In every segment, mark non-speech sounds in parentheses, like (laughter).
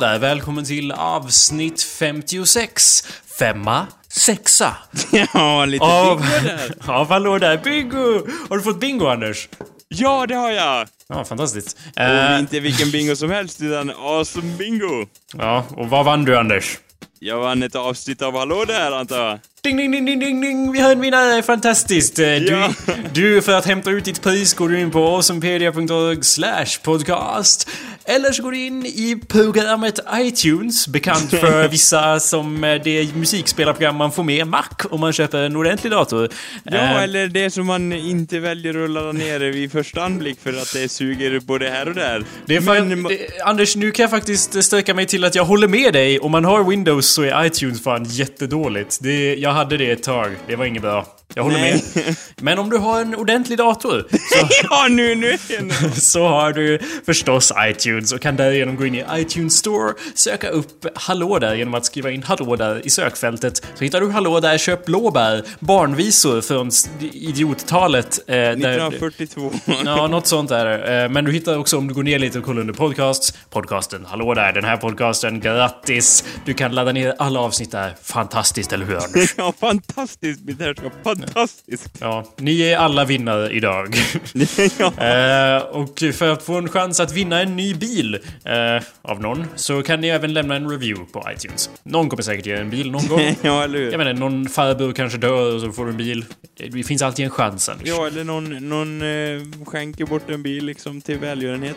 Där, välkommen till avsnitt 56. Femma, sexa. (laughs) Ja, lite Av, bingo där. (laughs) av hallå där, bingo! Har du fått bingo Anders? Ja, det har jag! Ja, fantastiskt. Och Eh, inte vilken bingo som helst, utan awesome bingo! ja, och vad vann du Anders? Jag vann ett avsnitt av Hallå där, antar jag. Ding, ding, ding, ding, ding, ding! Vi har en vinnare! Fantastiskt! Eh, Du, Ja. (laughs) du, för att hämta ut ditt pris går du in på awesomepedia.org slash podcast. Eller så går du in i programmet iTunes, bekant (laughs) för vissa som eh, det musikspelarprogram man får med Mac om man köper en ordentlig dator. Ja, Eh, eller det som man inte väljer att ladda ner vid första anblick för att det suger både här och där. Det är fan, Men- det, Anders, nu kan jag faktiskt sträcka mig till att jag håller med dig. Om man har Windows så är iTunes fan jättedåligt. Det, jag hade det ett tag. Det var inget bra. Jag håller Nej. med. Men om du har en ordentlig dator så, (laughs) ja, nu, nu det (laughs) så har du förstås iTunes och kan därigenom gå in i iTunes Store, söka upp Hallå där genom att skriva in Hallå där i sökfältet. Så hittar du Hallå där, köp blåbär, barnvisor från idiottalet. Eh, där, 1942. Ja, något sånt där. Eh, Men du hittar också om du går ner lite och kollar under podcasts. Podcasten, hallå där, den här podcasten, grattis! Du kan ladda ner alla avsnitt där. Fantastiskt, eller hur Anders? (laughs) ja, fantastiskt, mitt herrskap. Fantastiskt. Ja, ni är alla vinnare idag. (laughs) ja. Eh, och för att få en chans att vinna en ny bil eh, av någon så kan ni även lämna en review på iTunes. Någon kommer säkert ge en bil någon gång. (laughs) ja, eller hur? Jag menar, någon farbror kanske dör och så får du en bil. Det finns alltid en chans Anders. Ja, eller någon, någon eh, skänker bort en bil liksom till välgörenhet.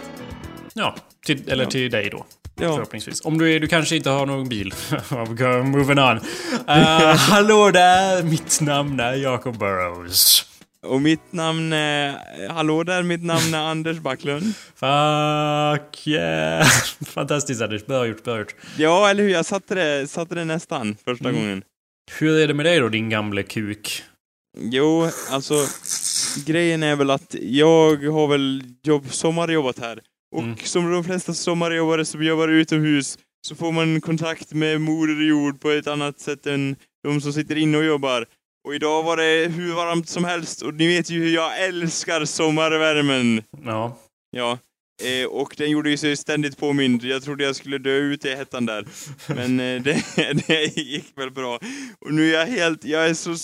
Ja, till, eller Ja. till dig då. Ja. Förhoppningsvis. Om du, är, du kanske inte har någon bil. (laughs) Moving on. Uh, (laughs) hallå där! Mitt namn är Jacob Burrows. Och mitt namn är... Hallå där, mitt namn är Anders Backlund. Fuck yeah! (laughs) Fantastiskt Anders. Bra gjort, bra gjort. Ja, eller hur? Jag satte det, satte det nästan första Mm. gången. Hur är det med dig då, din gamle kuk? Jo, alltså... Grejen är väl att jag har väl jobb, sommarjobbat här. Och Mm. som de flesta sommarjobbare som jobbar utomhus så får man kontakt med moder jord på ett annat sätt än de som sitter inne och jobbar. Och idag var det hur varmt som helst och ni vet ju hur jag älskar sommarvärmen. Ja. Ja, eh, och den gjorde ju sig ständigt påmind. Jag trodde jag skulle dö ute i hettan där. Men eh, det, (laughs) det gick väl bra. Och nu är jag helt, jag är så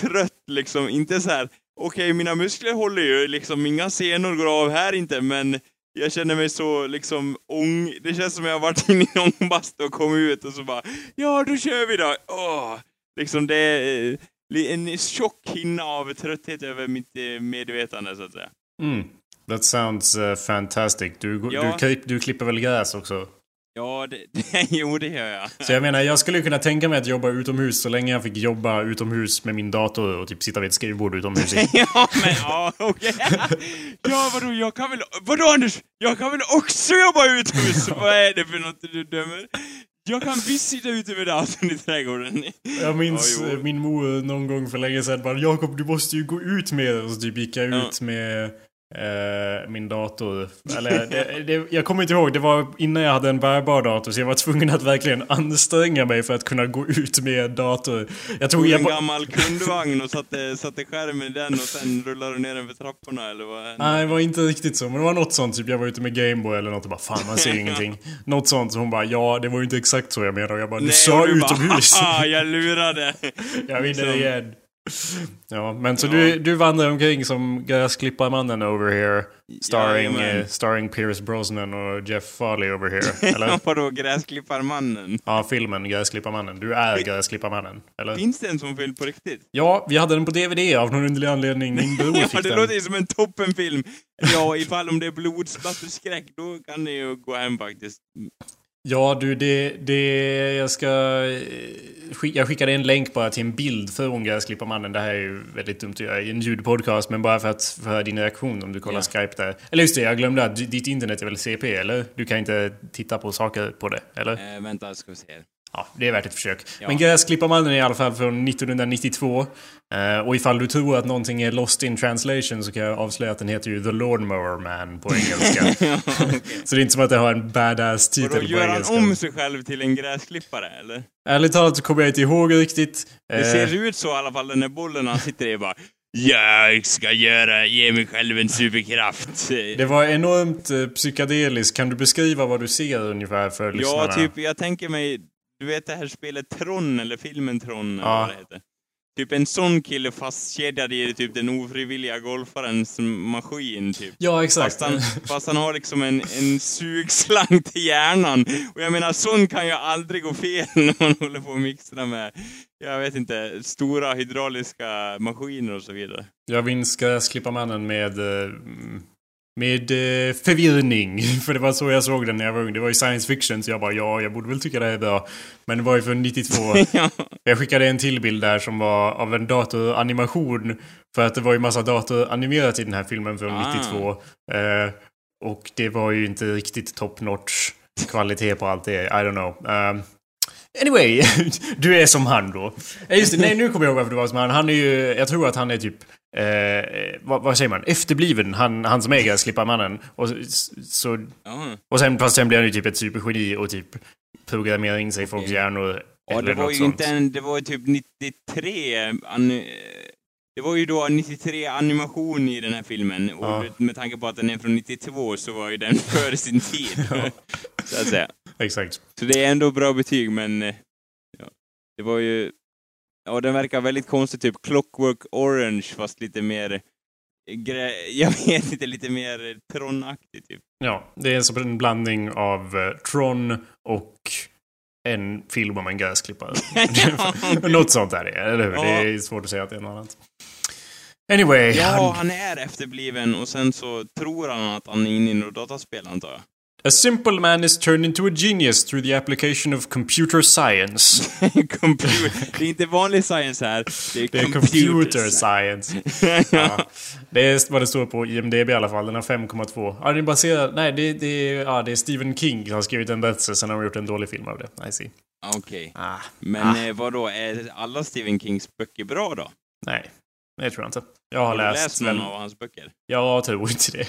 trött liksom. Inte så här. okej mina muskler håller ju liksom, inga senor går av här inte, men jag känner mig så liksom ång... Det känns som jag har varit (laughs) inne i en ångbastu och kommit ut och så bara, ja då kör vi då. Åh! Liksom det är eh, en tjock hinna av trötthet över mitt eh, medvetande så att säga. Mm. That sounds uh, fantastic. Du, du, Ja. klipp, du klipper väl gräs också? Ja, det, det, (laughs) jo det gör jag. Så jag menar, jag skulle kunna tänka mig att jobba utomhus så länge jag fick jobba utomhus med min dator och typ sitta vid ett skrivbord utomhus. (laughs) ja, men ja, okej. (laughs) Ja, vadå, jag kan väl... Vadå Anders? Jag kan väl också jobba utomhus? Vad är det för något du dömer? Jag kan visst sitta ute med datorn i trädgården. Jag minns Ja, eh, min mor någon gång för länge sedan bara Jakob du måste ju gå ut med det." Och så typ gick jag Ja. ut med eh, min dator. Eller det, det, jag kommer inte ihåg, det var innan jag hade en bärbar dator så jag var tvungen att verkligen anstränga mig för att kunna gå ut med dator. Jag Tog jag en bara... gammal kundvagn och satte, satte skärmen i den och sen rullade du ner den för trapporna eller vad? Nej, det var inte riktigt så. Men det var något sånt. Typ jag var ute med Gameboy eller något och bara fan man ser (laughs) ingenting. Något sånt. Så hon bara ja, det var ju inte exakt så jag menade. Och jag bara du Nej, sa bara, utomhus. "Haha, jag lurade. (laughs) jag vinner liksom. igen. Ja, men så Ja. du, du vandrar omkring som gräsklipparmannen over here. Starring, Jajamän. eh, starring Pierce Brosnan och Jeff Farley over here. (laughs) Eller? Vadå, gräsklipparmannen? ja, filmen Gräsklipparmannen. Du är Gräsklipparmannen. Eller? Finns det en sån film på riktigt? Ja, vi hade den på DVD av någon underlig anledning. Min bror Ja, fick det den. låter ju som en toppenfilm. Ja, ifall om det är blodsplatterskräck, då kan ni ju gå hem faktiskt. Ja du, det, det jag ska... eh, Jag skickade en länk bara till en bild från Gräsklipparmannen. Det här är ju väldigt dumt att göra i en ljudpodcast, men bara för att höra din reaktion om du kollar Ja. Skype där. Eller just det, jag glömde att ditt internet är väl CP, eller? Du kan inte titta på saker på det, eller? Eh, vänta, ska vi se. Ja, det är värt ett försök. Ja. Men Gräsklipparmannen är i alla fall från 1992. Eh, och ifall du tror att någonting är lost in translation så kan jag avslöja att den heter ju The Lawnmower Man på (laughs) engelska. ja, så det är inte som att det har en badass titel på gör han engelska. om sig själv till en gräsklippare, eller? Ärligt talat så kommer jag inte ihåg riktigt. Det Eh, ser ut så i alla fall, den där bollen han sitter i bara Jag ska göra, ge mig själv en superkraft. Det var enormt eh, psykedeliskt. Kan du beskriva vad du ser ungefär för lyssnarna? Ja, typ, jag tänker mig, du vet det här spelet Tron, eller filmen Tron, eller Ja. vad det heter. Typ en sån kille fastkedjad i typ den ofrivilliga golfarens maskin, typ. Ja, exakt. Fast han, fast han har liksom en, en sugslang till hjärnan. Och jag menar, sån kan ju aldrig gå fel (laughs) när man håller på och mixtra med, jag vet inte, stora hydrauliska maskiner och så vidare. Jag minns Gräsklipparmannen med... Med eh, förvirring. (laughs) För det var så jag såg den när jag var ung. Det var ju science fiction så jag bara ja, jag borde väl tycka det här är bra. Men det var ju från 92. (laughs) ja. Jag skickade en till bild där som var av en datoranimation. För att det var ju massa datoranimerat i den här filmen från Ah. 92. Eh, och det var ju inte riktigt top notch kvalitet på allt det. I don't know. Um, anyway, (laughs) du är som han då. Just det, nej nu kommer jag ihåg varför du var som han. Han är ju, jag tror att han är typ Eh, vad, vad säger man? Efterbliven. Han, han som är Gräsklipparmannen. Och, så, ja. och sen, fast sen blir han ju typ ett supergeni och typ programmerar in sig i folks hjärnor. Ja, eller det var något ju sånt. inte en, det var ju typ 93, an, det var ju då 93 animation i den här filmen. Och Ja. med tanke på att den är från 92 så var ju den (laughs) före sin tid. (laughs) så att säga. Exakt. Så det är ändå bra betyg, men eh, ja, det var ju... Ja, den verkar väldigt konstig, typ Clockwork Orange, fast lite mer... (laughs) jag vet inte, lite mer Tron-aktig typ. Ja, det är som en blandning av eh, Tron och en film om en gräsklippare. (laughs) (laughs) Något sånt är det, eller hur? Ja. Det är svårt att säga att det är något annat. Anyway. Ja, han- han är efterbliven och sen så tror han att han är inne i något dataspel, antar jag. A simple man is turned into a genius through the application of computer science. (laughs) computer. Det är inte vanlig science här. Det är, Det är computer science. (laughs) Ja. Det är vad det står på IMDB i alla fall. Den har 5,2. Ja, det är baserad... Nej, det, det, ja, det är Stephen King som har skrivit en berättelse. Sen har de gjort en dålig film av det. I see. Okej. Ah, Men Ah. eh, vad då är alla Stephen Kings böcker bra då? nej. Det tror jag inte. Jag har, Har läst... läst någon av hans böcker? Jag tror inte det.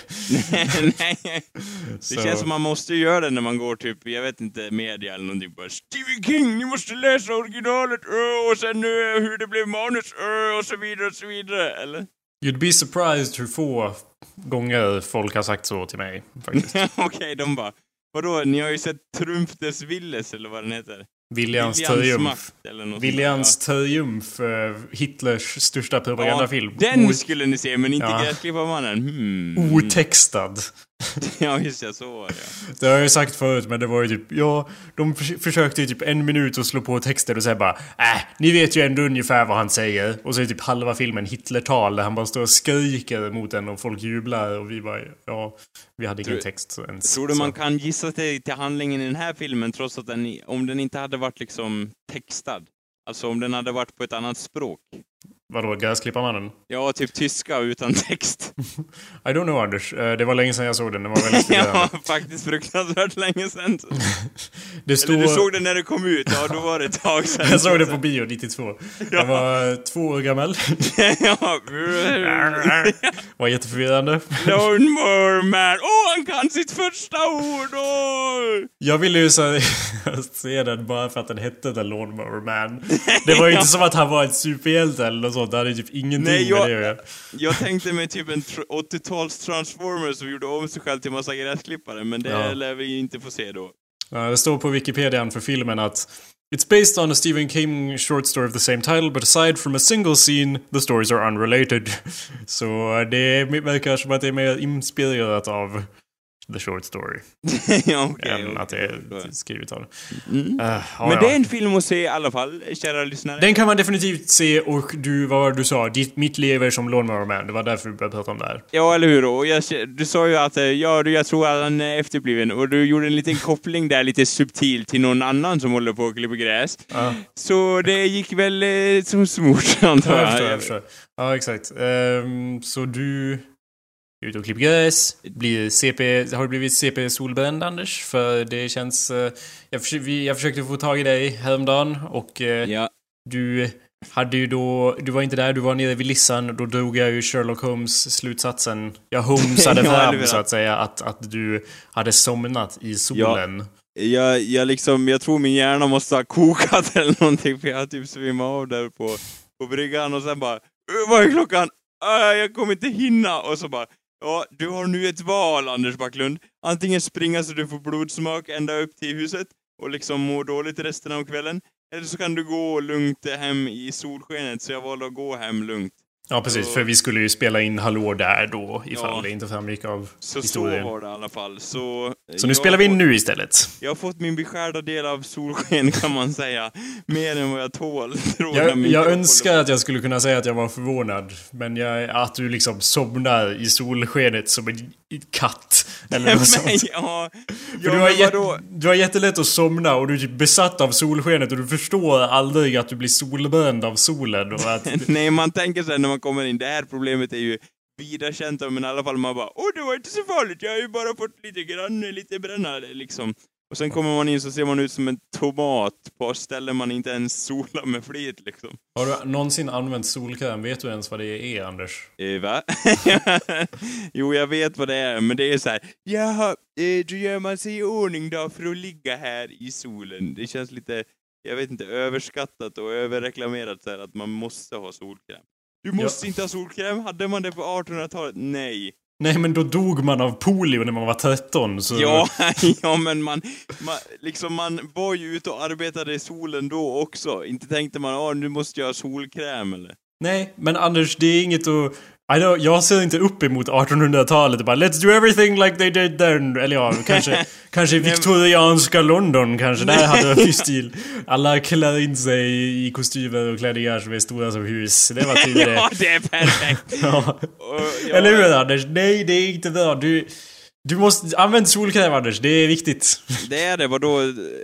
(laughs) Nej. (laughs) Det Så- känns som man måste göra det när man går typ, jag vet inte, media eller någonting. Bara Stephen King, ni måste läsa originalet, och sen hur det blev manus, och så vidare och så vidare, eller? You'd be surprised hur få gånger folk har sagt så till mig. Faktiskt. (laughs) Okej, de bara, vadå, ni har ju sett Trumf des Villes, eller vad den heter? Williams triumf. Williams triumf. eh, Hitlers största propagandafilm. Ja, den skulle ni se, men inte Ja. Gräsklipparmannen. Hmm. Otextad. (laughs) Ja, just det, så var det ja. Det har jag ju sagt förut, men det var ju typ, ja, de förs- försökte i typ en minut att slå på texten och säga bara äh, ni vet ju ändå ungefär vad han säger. Och så är typ halva filmen Hitlertal där han bara står och skriker mot en och folk jublar och vi bara, ja, vi hade ingen text ens. Tror du så. man kan gissa sig till handlingen i den här filmen trots att den, om den inte hade varit liksom textad? Alltså om den hade varit på ett annat språk? Vadå, Gräsklipparmannen? Ja, typ tyska utan text. (laughs) I don't know Anders, Eh, det var länge sedan jag såg den, den var väldigt (laughs) ja, faktiskt fruktansvärt länge sedan. (laughs) Det står... Eller du såg den när det kom ut, ja då var det ett tag sedan. Jag såg det på bio 92. Jag var två år gammal. ja. var jätteförvirrande. Lone more man. Åh, oh, han kan sitt första ord! Åh! Jag ville ju så se den bara för att den hette The Lawnmower Man. Det var ju inte som att han var ett superhjälte eller något sånt. Det hade typ ingenting Nej, jag- med det göra. Jag (laughs) tänkte mig typ en tr- 80-tals Transformers som gjorde om sig själv till massa gräsklippare, men det Ja. lär vi inte få se då. Ja, Det står på Wikipedia för filmen att It's based on a Stephen King short story of the same title, but aside from a single scene, the stories are unrelated. (laughs) Så det verkar som att det är mer inspirerat av the short story. (laughs) ja, okej. än okej, att det är skrivet av Mm. Uh, ja, Men ja. det är en film att se i alla fall, kära lyssnare. Den kan man definitivt se och du, vad var du sa? Ditt, mitt liv är som Lawnmower Man. Det var därför vi började prata om det här. Ja, eller hur? Och jag, du sa ju att eh, ja, du, jag tror att han är efterbliven och du gjorde en liten koppling där lite subtil till någon annan som håller på och klipper gräs. Ja, Så det gick väl eh, som smort, antar jag jag. förstår, jag förstår. Ja, exakt. Ehm, så du ute och klipper gräs. Blir CP, har du blivit CP-solbränd, Anders? För det känns... eh, jag, försö- vi, jag försökte få tag i dig häromdagen och eh, Ja, du hade ju då... Du var inte där, du var nere vid Lissan. Då drog jag ju Sherlock Holmes-slutsatsen. Jag homsade (laughs) Ja, fram, så att säga, att, att du hade somnat i solen. jag, jag liksom, jag tror min hjärna måste ha kokat eller någonting för jag har typ svimmat av där på, på bryggan och sen bara "Ö, vad är klockan? "Äh, jag kommer inte hinna. Och så bara, ja, du har nu ett val Anders Backlund. Antingen springa så du får blodsmak ända upp till huset och liksom må dåligt resten av kvällen. Eller så kan du gå lugnt hem i solskenet, så jag valde att gå hem lugnt. Ja, precis. Så- För vi skulle ju spela in Hallå där då, ifall Ja. det inte framgick av Så historien. så var det i alla fall. Så, Så nu jag spelar vi in fått- nu istället. Jag har fått min beskärda del av solsken (laughs) kan man säga. Mer än vad jag tål. (laughs) tror Jag, jag kropp önskar att jag skulle kunna säga att jag var förvånad. Men jag, att du liksom somnar i solskenet som en katt. Eller något (laughs) sånt. ja, ja du, har jätt, du har jättelätt att somna och du är typ besatt av solskenet och du förstår aldrig att du blir solbränd av solen. Och att, (laughs) Nej, man tänker sen när man kommer in, det här problemet är ju vida känt men i alla fall man bara åh det var inte så farligt, jag har ju bara fått lite grann, lite brännare liksom. Och sen kommer man in så ser man ut som en tomat på ställen man inte ens solar med flit liksom. har du någonsin använt solkräm? Vet du ens vad det är, Anders? Eh, va? (laughs) jo, jag vet vad det är, men det är så här. Jaha, eh, då gör man sig i ordning då för att ligga här i solen. Det känns lite, jag vet inte, överskattat och överreklamerat så här att man måste ha solkräm. Du måste inte ha solkräm, hade man det på 1800-talet? Nej. Nej, men då dog man av polio när man var 13. Så... Ja, (laughs) ja men man, man, liksom man var ju ute och arbetade i solen då också. Inte tänkte man, åh nu måste jag ha solkräm eller? Nej, men Anders, det är inget att... I know, jag ser inte upp emot 1800-talet och bara Let's do everything like they did then. Eller ja, kanske, (laughs) kanske viktorianska London kanske. Där hade vi stil. Alla klär in sig i kostymer och klänningar som är stora som hus. Det var tidigare. (laughs) ja, det är perfekt! (laughs) ja. Jag- Eller hur Anders? Nej, det är inte bra. Du, du måste... Använd solkräm Anders, det är viktigt. Det är det, vadå?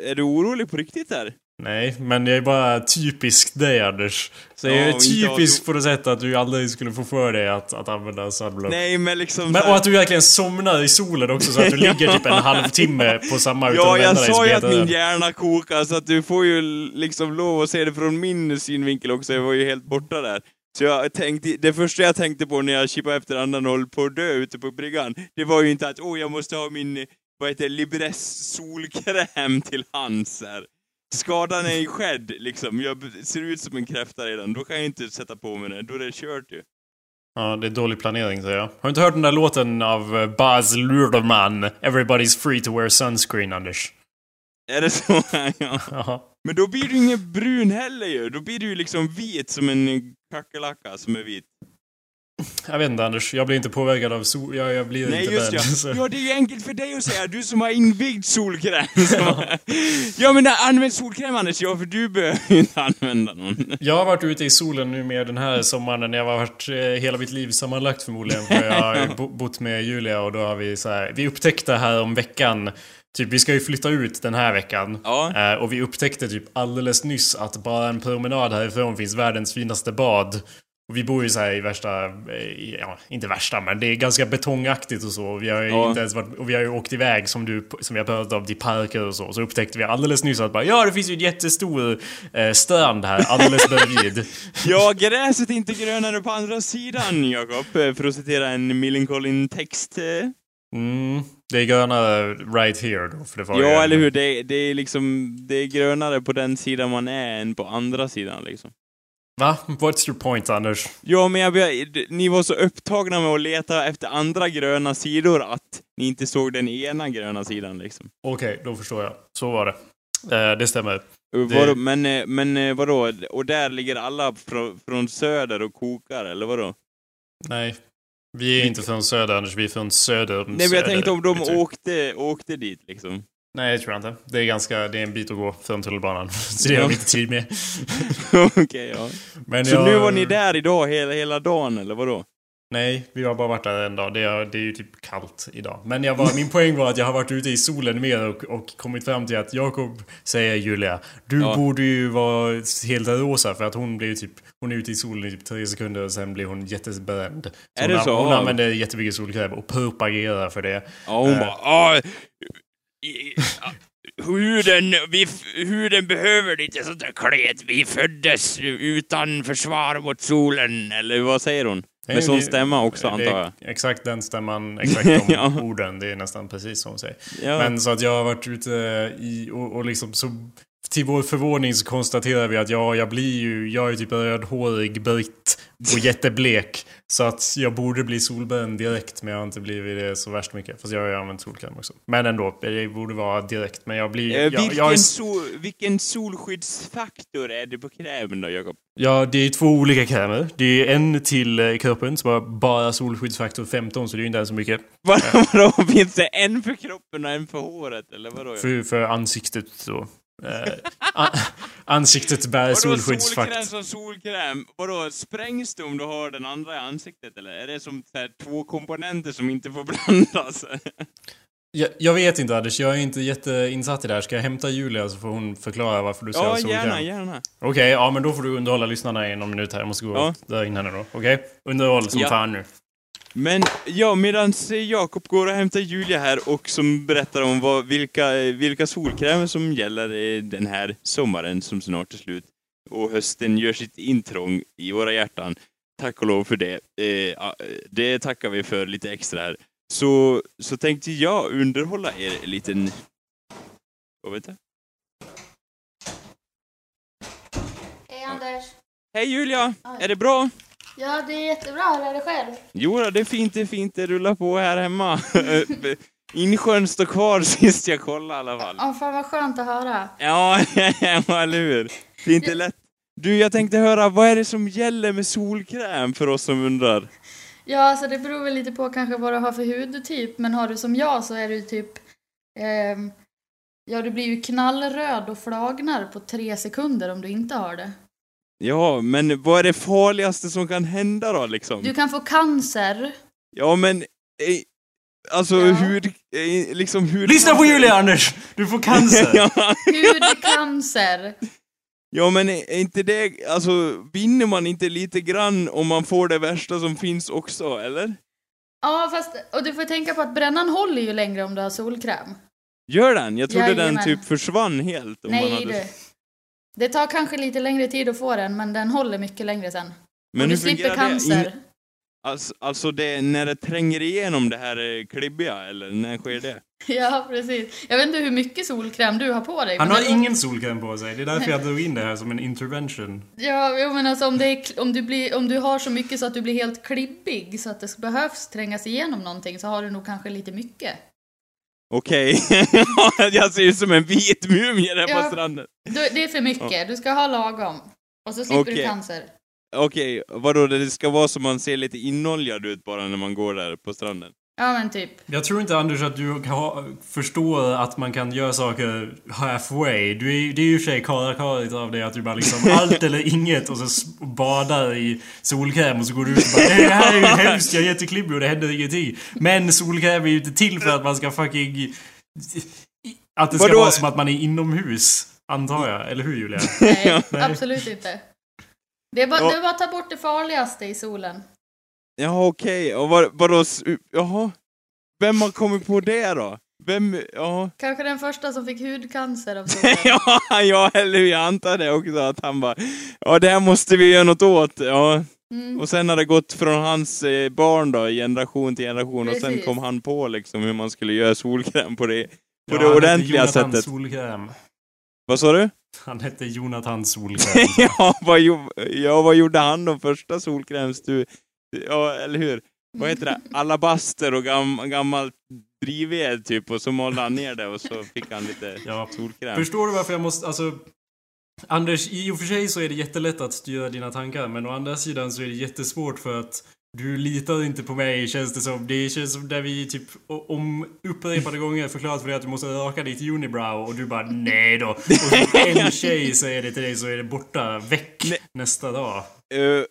Är du orolig på riktigt här? Nej, men det är bara typiskt dig Anders. Så det Ja, är inte typiskt på det sättet att du aldrig skulle få för dig att, att använda sunblock. Nej, men liksom... Men, och att du verkligen somnar i solen också så att du (laughs) ligger typ en halvtimme på samma utan Ja, jag sa ju att min hjärna kokar, så att du får ju liksom lov att se det från min synvinkel också. Jag var ju helt borta där. Så jag tänkte, det första jag tänkte på när jag chippade efter andan och höll på att dö ute på bryggan, det var ju inte att åh, jag måste ha min, vad heter det, Libresse solkräm till hands här. Skadan är ju skedd, liksom. Jag ser ut som en kräfta redan. Då kan jag inte sätta på mig det. Då är det kört ju. Ja, det är dålig planering säger jag. Har du inte hört den där låten av eh, Baz Luhrmann? Everybody's free to wear sunscreen, Anders. Är det så? (laughs) ja. Men då blir du ingen brun heller ju. Då blir du ju liksom vit som en kackerlacka som är vit. Jag vet inte Anders, jag blir inte påverkad av sol. Jag, jag blir Nej inte just den. ja. så- Ja det är ju enkelt för dig att säga, du som har invigd solkräm. (laughs) Ja men använd solkräm Anders, ja för du behöver ju inte använda någon. Jag har varit ute i solen nu med den här sommaren när jag har varit eh, hela mitt liv sammanlagt förmodligen. För jag har bo- bott med Julia och då har vi så här, Vi upptäckte här om veckan Typ vi ska ju flytta ut den här veckan. Ja. Eh, och vi upptäckte typ alldeles nyss att bara en promenad härifrån finns världens finaste bad. Och vi bor ju så här i värsta, eh, ja inte värsta men det är ganska betongaktigt och så. Vi har ju Ja. inte ens varit, och vi har ju åkt iväg som du, som vi har pratat om till parker och så. Så upptäckte vi alldeles nyss att bara ja det finns ju en jättestor eh, strand här alldeles bredvid. (laughs) Ja, gräset är inte grönare på andra sidan, Jakob. eh, För att citera en Millencolin-text. eh. Mm, det är grönare right here då. För det var Ja, en- eller hur? Det, det är liksom, det är grönare på den sidan man är än på andra sidan liksom. Va? What's your point Anders? Ja, men jag, ni var så upptagna med att leta efter andra gröna sidor att ni inte såg den ena gröna sidan liksom. Okej, då förstår jag. Så var det. Eh, det stämmer. Det... Men, eh, men eh, vadå? Och där ligger alla från, från söder och kokar, eller vadå? Nej. Vi är inte från söder Anders, vi är från söder. Nej, men jag söder, tänkte om de åkte, åkte dit liksom. Nej, det tror jag inte. Det är ganska, det är en bit att gå från tunnelbanan. (laughs) Så det har vi inte tid med. (laughs) Okej, ja. Men Så jag- nu var ni där idag hela, hela dagen, eller vadå? Nej, vi har bara varit där en dag. Det är, det är ju typ kallt idag. Men jag var, min poäng var att jag har varit ute i solen mer och, och kommit fram till att Jakob säger Julia, du Ja. borde ju vara helt rosa för att hon blir typ, hon är ute i solen i typ tre suden och sen blir hon jättebränd. Är det hon, så? Hon använder jättemycket solkräm och propagerar för det. Ja, hon Eh. bara "Ah, i- ja, huden, vi, huden behöver lite sånt där klet. Vi föddes utan försvar mot solen. Eller vad säger hon? Med sån stämma också, antar jag. Exakt den stämman, exakt de (laughs) Ja. orden. Det är nästan precis som hon säger. Ja. Men så att jag har varit ute i och, och liksom så till vår förvåning så konstaterar vi att ja, jag blir ju, jag är typ rödhårig britt och jätteblek. Så att jag borde bli solbränd direkt men jag har inte blivit det så värst mycket. Fast jag har ju använt solkräm också. Men ändå, det borde vara direkt. Men jag blir... Eh, jag, vilken, jag är, sol, vilken solskyddsfaktor är det på krämen då, Jakob? ja, det är två olika krämer. Det är en till eh, kroppen som har bara solskyddsfaktor 15 så det är ju inte ens så mycket. (laughs) Vadå, vadå, finns det en för kroppen och en för håret, eller vadå? För, för ansiktet så. Eh, (laughs) ansiktet bär Vadå solkräm som solkräm? Vadå, sprängs det om du har den andra i ansiktet eller? Är det som här, två komponenter som inte får (laughs) blandas? Jag, jag vet inte Anders, jag är inte jätteinsatt i det här. Ska jag hämta Julia så får hon förklara varför du ska ja, ha solkräm? gärna, gärna. Okej, ja men då får du underhålla lyssnarna i någon minut här. Jag måste gå Ja. och dra in henne då. Okej? Underhåll som Ja. fan nu. Men ja, medan Jakob går och hämtar Julia här och som berättar om vad, vilka, vilka solkrämer som gäller eh, den här sommaren som snart är slut och hösten gör sitt intrång i våra hjärtan. Tack och lov för det. Eh, det tackar vi för lite extra här. Så, så tänkte jag underhålla er en liten... Vad vet jag? Hej Anders. Hej Julia! Oj. Är det bra? Ja, det är jättebra. Hur är det själv? Jo, det är fint, det är fint. Det rullar på här hemma. (laughs) Insjön står kvar (laughs) sist jag kollade i alla fall. Ja, fan vad skönt att höra. Ja, (laughs) eller hur? Det är inte lätt. Du, jag tänkte höra, vad är det som gäller med solkräm för oss som undrar? Ja, alltså det beror väl lite på kanske vad du har för hudtyp, men har du som jag så är du typ... ehm, ja, du blir ju knallröd och flagnar på tre sekunder om du inte har det. Ja, men vad är det farligaste som kan hända då, liksom? Du kan få cancer. Ja, men... Eh, alltså, Ja. hud... Eh, liksom hud... Lyssna på Julia Anders! Du får cancer! (laughs) ja, Hudcancer. ja, men är inte det... Alltså, vinner man inte lite grann om man får det värsta som finns också, eller? Ja, fast... Och du får tänka på att brännan håller ju längre om du har solkräm. Gör den? Jag trodde den Jajamän. typ försvann helt. Om man Nej hade... du. Det tar kanske lite längre tid att få den, men den håller mycket längre sen. Men och du slipper det? cancer. In- Alltså, alltså det, när det tränger igenom det här eh, klibbiga, eller när sker det? (laughs) Ja, precis. Jag vet inte hur mycket solkräm du har på dig. Han har det- ingen solkräm på sig. Det är därför jag (laughs) drog in det här som en intervention. Ja, jo, men alltså om, det är, om, du blir, om du har så mycket så att du blir helt klibbig så att det behövs trängas igenom någonting så har du nog kanske lite mycket. Okej, (laughs) jag ser ut som en vit mumie där Ja. på stranden. Du, det är för mycket. Du ska ha lagom. Och så slipper du Okej. cancer. Okej, vadå, det ska vara så man ser lite inoljad ut bara när man går där på stranden? Ja, men typ. Jag tror inte Anders att du förstår att man kan göra saker halfway. Du är, det är ju i och för sig karakarigt av dig att du bara liksom (laughs) allt eller inget och så badar i solkräm och så går du ut och bara "Nej, det här är ju hemskt, jag är jätteklibbig och det händer ingenting. Men solkräm är ju inte till för att man ska fucking... Att det ska Vadå? vara som att man är inomhus. Antar jag, eller hur Julia? Nej, (laughs) Nej. absolut inte. Det är, bara, Ja. det är bara att ta bort det farligaste i solen. Ja, okej, och vad, vadå, jaha? Vem har kommit på det då? Vem, ja... Kanske den första som fick hudcancer av (laughs) ja, ja, eller jag antar det också, att han bara, ja det här måste vi göra något åt, ja. Mm. Och sen har det gått från hans eh, barn då, generation till generation, och sen Precis. kom han på liksom hur man skulle göra solkräm på det, på Ja, det ordentliga Jonathan sättet. Solkräm. Vad sa du? Han hette Jonathan (laughs) Solkräm. ja, vad, ja, vad gjorde han då? Första solkrämsstu... Ja, eller hur? Vad heter det? Alabaster och gam, gammalt drivved typ, och så malde han ner det och så fick han lite Ja. solkräm. Förstår du varför jag måste, alltså... Anders, i och för sig så är det jättelätt att styra dina tankar, men å andra sidan så är det jättesvårt för att du litar inte på mig, känns det som. Det känns som där vi typ om upprepade gånger förklarat för dig att du måste raka ditt unibrow och du bara nej då. Och en tjej säger det till dig så är det borta, väck nästa dag. Eh,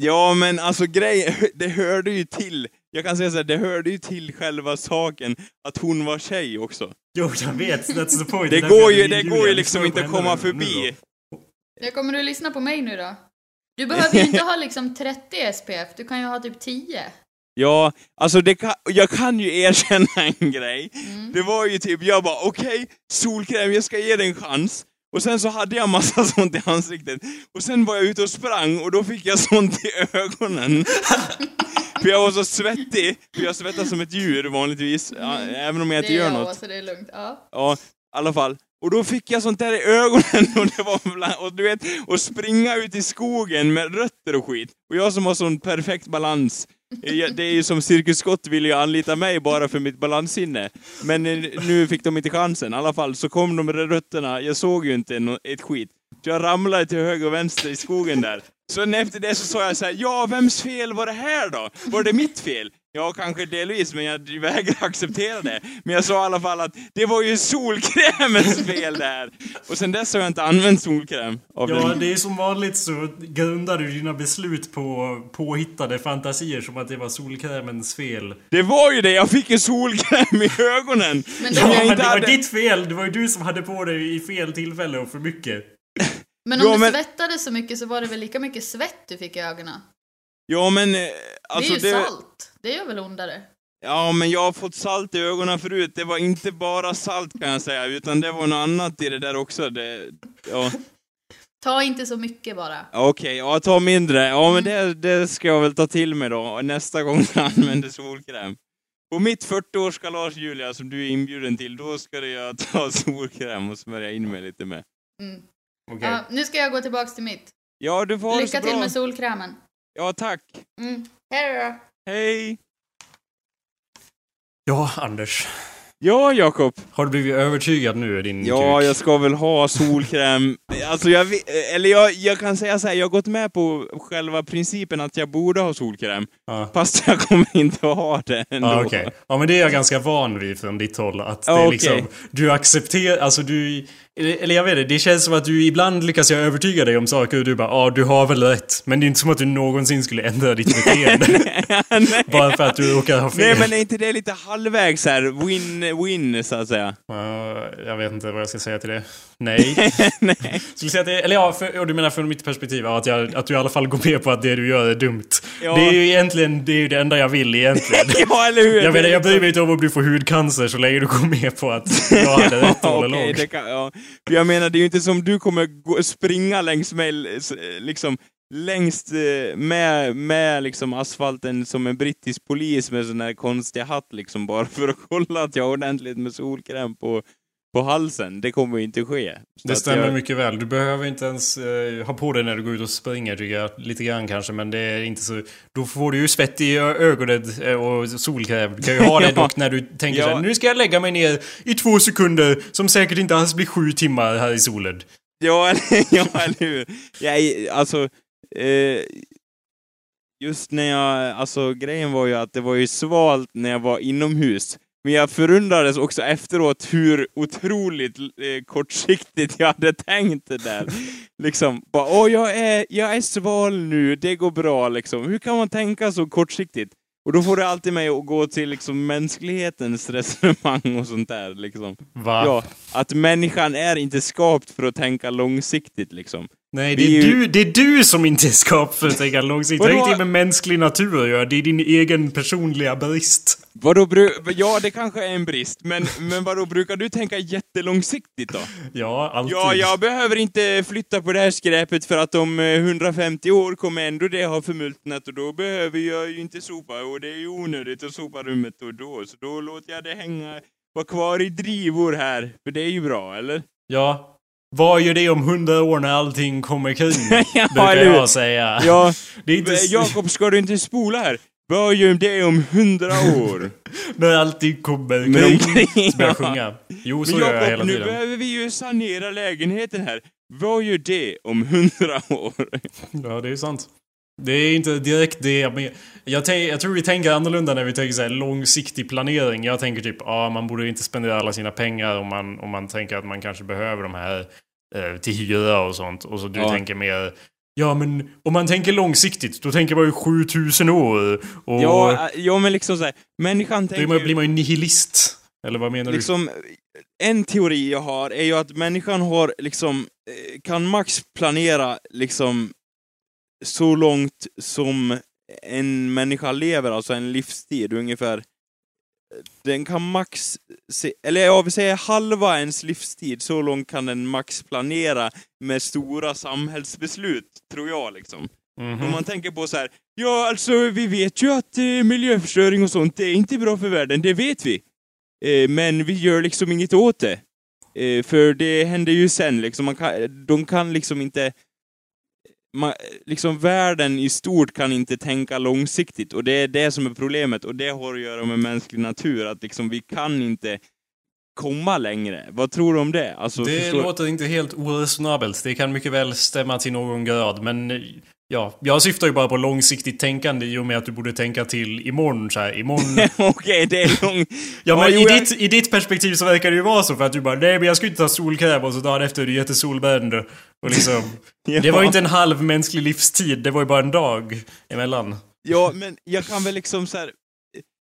ja, men alltså grejen, (laughs) det hörde ju till. Jag kan säga så här, det hörde ju till själva saken att hon var tjej också. Jo, jag vet. That's the point. Det går jag ju, det går ju liksom inte att komma förbi. då. Ja, kommer du lyssna på mig nu då? Du (laughs) behöver ju inte ha liksom 30 SPF, du kan ju ha typ 10. Ja, alltså det kan, jag kan ju erkänna en grej. Mm. Det var ju typ, jag bara okej, solkräm, jag ska ge det en chans. Och sen så hade jag massa (laughs) sånt i ansiktet. Och sen var jag ute och sprang och då fick jag sånt i ögonen. (laughs) för jag var så svettig, för jag svettas som ett djur vanligtvis, ja, även om jag inte det gör jag, något. så det är lugnt. Ja. Ja, i alla fall. Och då fick jag sånt där i ögonen (laughs) och det var bland, och du vet, och springa ut i skogen med rötter och skit. Och jag som har sån perfekt balans. Det är ju som Cirkus Scott ville ju anlita mig bara för mitt balanssinne. Men eh, nu fick de inte chansen. I alla fall så kom de med rötterna, jag såg ju inte ett skit. Så jag ramlade till höger och vänster i skogen där. Så efter det så sa jag så här, ja vems fel var det här då? Var det mitt fel? Ja, kanske delvis, men jag vägrar acceptera det. Men jag sa i alla fall att det var ju solkrämens fel där. Och sen dess har jag inte använt solkräm. Av Ja, den. det är som vanligt så grundar du dina beslut på påhittade fantasier som att det var solkrämens fel. Det var ju det, jag fick ju solkräm i ögonen. Men Ja, Som jag men det var hade- ditt fel! Det var ju du som hade på dig i fel tillfälle och för mycket. Men om Ja, du men- svettades så mycket så var det väl lika mycket svett du fick i ögonen? Ja, men... Alltså, det är ju salt. Det gör väl ondare? Ja, men jag har fått salt i ögonen förut. Det var inte bara salt kan jag säga, utan det var något annat i det där också. Det, ja. (laughs) Ta inte så mycket bara. Okej, ja, ta mindre. Ja, men det, det ska jag väl ta till mig då, nästa (laughs) gång jag använder solkräm. På mitt 40-årskalas, Julia, som du är inbjuden till, då ska jag ta (laughs) solkräm och smörja in mig lite med. Mm. Okej. Ja, nu ska jag gå tillbaks till mitt. Ja, du får Lycka till med solkrämen. Ja, tack. Mm. Hej då. Hej. Ja, Anders. Ja, Jakob. Har du blivit övertygad nu i din Ja, kuk? jag ska väl ha solkräm. Alltså jag, eller jag, jag kan säga så här, jag har gått med på själva principen att jag borde ha solkräm. Ja. Fast jag kommer inte att ha det ändå. Ja, okej. Ja, men det är jag ganska van vid från ditt håll. Att det Ja, är okej. liksom, du accepterar, alltså du... Eller jag vet inte, det känns som att du ibland lyckas jag övertyga dig om saker och du bara ja, du har väl rätt. Men det är inte som att du någonsin skulle ändra ditt beteende. (laughs) Bara för att du råkar ha fel. Nej, men är inte det lite halvvägs här? Win-win, så att säga. Ja, jag vet inte vad jag ska säga till det. Nej. (laughs) Nej. Skulle säga att det, eller ja, för, du menar från mitt perspektiv, ja, att, jag, att du i alla fall går med på att det du gör är dumt. Ja. Det är ju egentligen det, är ju det enda jag vill egentligen. (laughs) Ja, eller hur? Jag, vet, jag bryr mig inte om om du får hudcancer så länge du går med på att (laughs) jag hade rätt all along. det kan, ja. För Jag menar, det är ju inte som du kommer gå, springa längs med, liksom, längst eh, med, med liksom asfalten som en brittisk polis med sån här konstig hatt liksom, bara för att kolla att jag har ordentligt med solkräm på, på halsen. Det kommer ju inte ske. Så Det stämmer jag, mycket väl. Du behöver inte ens eh, ha på dig när du går ut och springer tycker jag. Lite grann kanske, men det är inte så... Då får du ju svett i ögonen eh, och solkräm. Du kan ju ha det (laughs) dock när du tänker Ja. så här, nu ska jag lägga mig ner i två sekunder som säkert inte alls blir sju timmar här i solen. Ja, (laughs) ja, eller hur? Jag, alltså, eh, just när jag, alltså grejen var ju att det var ju svalt när jag var inomhus. Men jag förundrades också efteråt hur otroligt eh, kortsiktigt jag hade tänkt det där. Liksom, bara åh jag är, jag är sval nu, det går bra liksom. Hur kan man tänka så kortsiktigt? Och då får det alltid mig att gå till liksom mänsklighetens resonemang och sånt där liksom. Va? Ja, att människan är inte skapt för att tänka långsiktigt liksom. Nej, det är, ju- du, det är du som inte är skapad för att tänka långsiktigt. Det har ingenting med mänsklig natur att göra. Det är din egen personliga brist. Vadå, bru- ja det kanske är en brist, men, men vadå, brukar du tänka jättelångsiktigt då? Ja, alltid. Ja, jag behöver inte flytta på det här skräpet för att om eh, 150 år kommer ändå det ha förmultnat och då behöver jag ju inte sopa och det är ju onödigt att sopa rummet då och då, så då låter jag det hänga, vara kvar i drivor här, för det är ju bra, eller? Ja. Vad gör det om hundra år när allting kommer kring? (laughs) Ja, brukar jag säga. Ja, (laughs) Det är inte... Jakob, ska du inte spola här? Vad gör det om hundra år? (laughs) När allting kommer kring. börjar jag ja. sjunga. Jo, så Men gör jag hela Jakob, nu tiden. behöver vi ju sanera lägenheten här. Vad gör det om hundra år? Ja, det är sant. Det är inte direkt det, men jag, jag tror vi tänker annorlunda när vi tänker så långsiktig planering. Jag tänker typ, ja man borde inte spendera alla sina pengar om man, om man tänker att man kanske behöver de här eh, till hyra och sånt. Och så du Ja. tänker mer, ja men om man tänker långsiktigt, då tänker man ju 7000 år. Och Ja, äh, ja, men liksom så här, människan då tänker ju- blir man ju nihilist. Eller vad menar liksom, en teori jag har är ju att människan har liksom, eh, kan max planera liksom så långt som en människa lever, alltså en livstid ungefär. Den kan max, se, eller jag vill säga halva ens livstid, så långt kan den max planera med stora samhällsbeslut, tror jag liksom. du? Mhm. Om man tänker på så här, ja alltså vi vet ju att eh, miljöförstöring och sånt, det är inte bra för världen, det vet vi. Eh, men vi gör liksom inget åt det. Eh, för det händer ju sen, liksom, man kan, de kan liksom inte... Man, liksom världen i stort kan inte tänka långsiktigt, och det är det som är problemet, och det har att göra med mänsklig natur, att liksom vi kan inte komma längre. Vad tror du om det? Alltså, Det förstår- låter inte helt oresonabelt. Det kan mycket väl stämma till någon grad, men eh, ja, jag syftar ju bara på långsiktigt tänkande i och med att du borde tänka till imorgon så här, imorgon. (laughs) Okej, det är lång... Ja men i, ditt, i ditt perspektiv så verkar det ju vara så för att du bara nej men jag ska inte ta solkräm och så dagen efter är du jättesolbränd. Och liksom, (laughs) Ja. Det var ju inte en halv mänsklig livstid, det var ju bara en dag emellan. Ja, men jag kan väl liksom så här.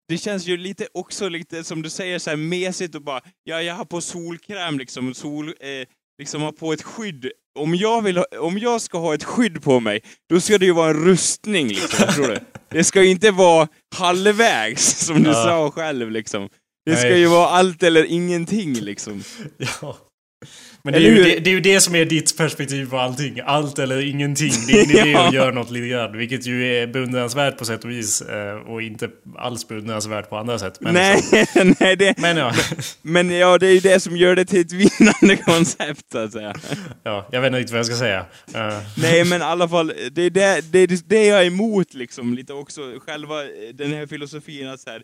Det känns ju lite också lite som du säger så här mesigt och bara, ja jag har på solkräm liksom, sol, eh, liksom har på ett skydd. Om jag, vill ha, om jag ska ha ett skydd på mig, då ska det ju vara en rustning liksom, tror du? Det ska ju inte vara halvvägs, som du Ja. sa själv liksom. Det ska Nej. ju vara allt eller ingenting liksom. (laughs) Ja. Men det är, ju det, det är ju det som är ditt perspektiv på allting. Allt eller ingenting. Det är en idé Ja. att göra något lite grann. Vilket ju är beundransvärt på sätt och vis. eh, Och inte alls beundransvärt på andra sätt. Men, nej, (laughs) nej det, men ja. (laughs) men ja, det är ju det som gör det till ett vinnande (laughs) koncept så att säga. ja. Jag vet inte riktigt vad jag ska säga. Eh, Nej men i alla fall, det är det, det, är det jag är emot liksom, lite också, själva eh, den här filosofin att så här,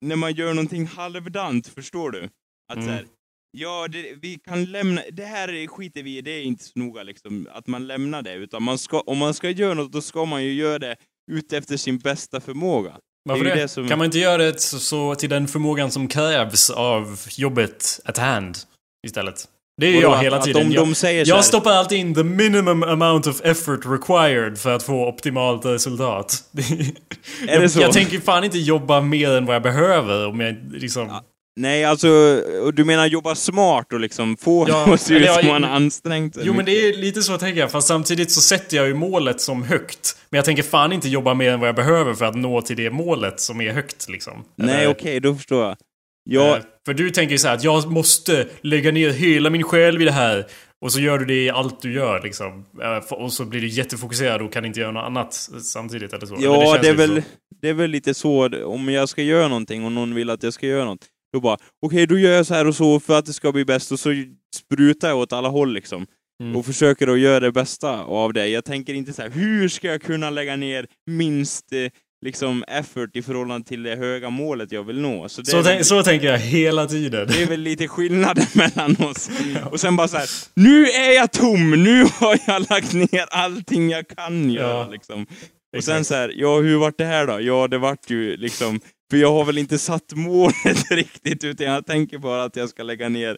när man gör någonting halvdant, förstår du? Att Mm. så här, ja, det, vi kan lämna, det här skiter vi i, det är inte så noga liksom, att man lämnar det, utan man ska, om man ska göra något, då ska man ju göra det utefter sin bästa förmåga. Varför Det det? som- Kan man inte göra det så, så till den förmågan som krävs av jobbet at hand istället? Det är jag att- hela att tiden. de- jag, de så här- jag stoppar alltid in the minimum amount of effort required för att få optimalt resultat. (laughs) Är jag, det så? jag tänker fan inte jobba mer än vad jag behöver om jag liksom... Nej, alltså, du menar jobba smart och liksom få Ja, det (laughs) att se ut som man ansträngt Jo men mycket. det är lite så tänker jag, fast samtidigt så sätter jag ju målet som högt. Men jag tänker fan inte jobba mer än vad jag behöver för att nå till det målet som är högt liksom. Nej, okej, då förstår jag. Jag, Eh, För du tänker ju så här att jag måste lägga ner hela min själ i det här. Och så gör du det i allt du gör liksom. Eh, Och så blir du jättefokuserad och kan inte göra något annat samtidigt eller så. Ja, känns det är, väl, så. det är väl lite så, om jag ska göra någonting och någon vill att jag ska göra något, då bara, okej, då gör jag så här och så för att det ska bli bäst, och så sprutar jag åt alla håll liksom. Mm. Och försöker att göra det bästa av det. Jag tänker inte så här, hur ska jag kunna lägga ner minst eh, liksom effort i förhållande till det höga målet jag vill nå? Så Så, väl, så tänker jag hela tiden. det är väl lite skillnaden (laughs) mellan oss. Och sen bara så här, nu är jag tom, nu har jag lagt ner allting jag kan göra Ja. liksom. Och Exakt. sen så här, ja hur vart det här då? Ja det vart ju liksom, för jag har väl inte satt målet (laughs) riktigt utan jag tänker bara att jag ska lägga ner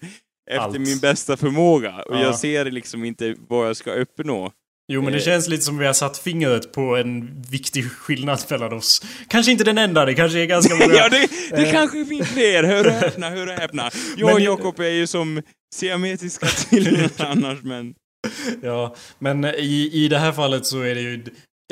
efter Allt. min bästa förmåga. Och Ja. jag ser liksom inte vad jag ska uppnå. Jo men det Eh. känns lite som vi har satt fingret på en viktig skillnad mellan oss. Kanske inte den enda, det kanske är ganska (laughs) många. ja det, det Eh. kanske finns fler, hör och (laughs) häpna, hör och häpna. Jag och Jakob är ju som siamesiska tvillingar annars men... Ja, men i, i det här fallet så är det ju...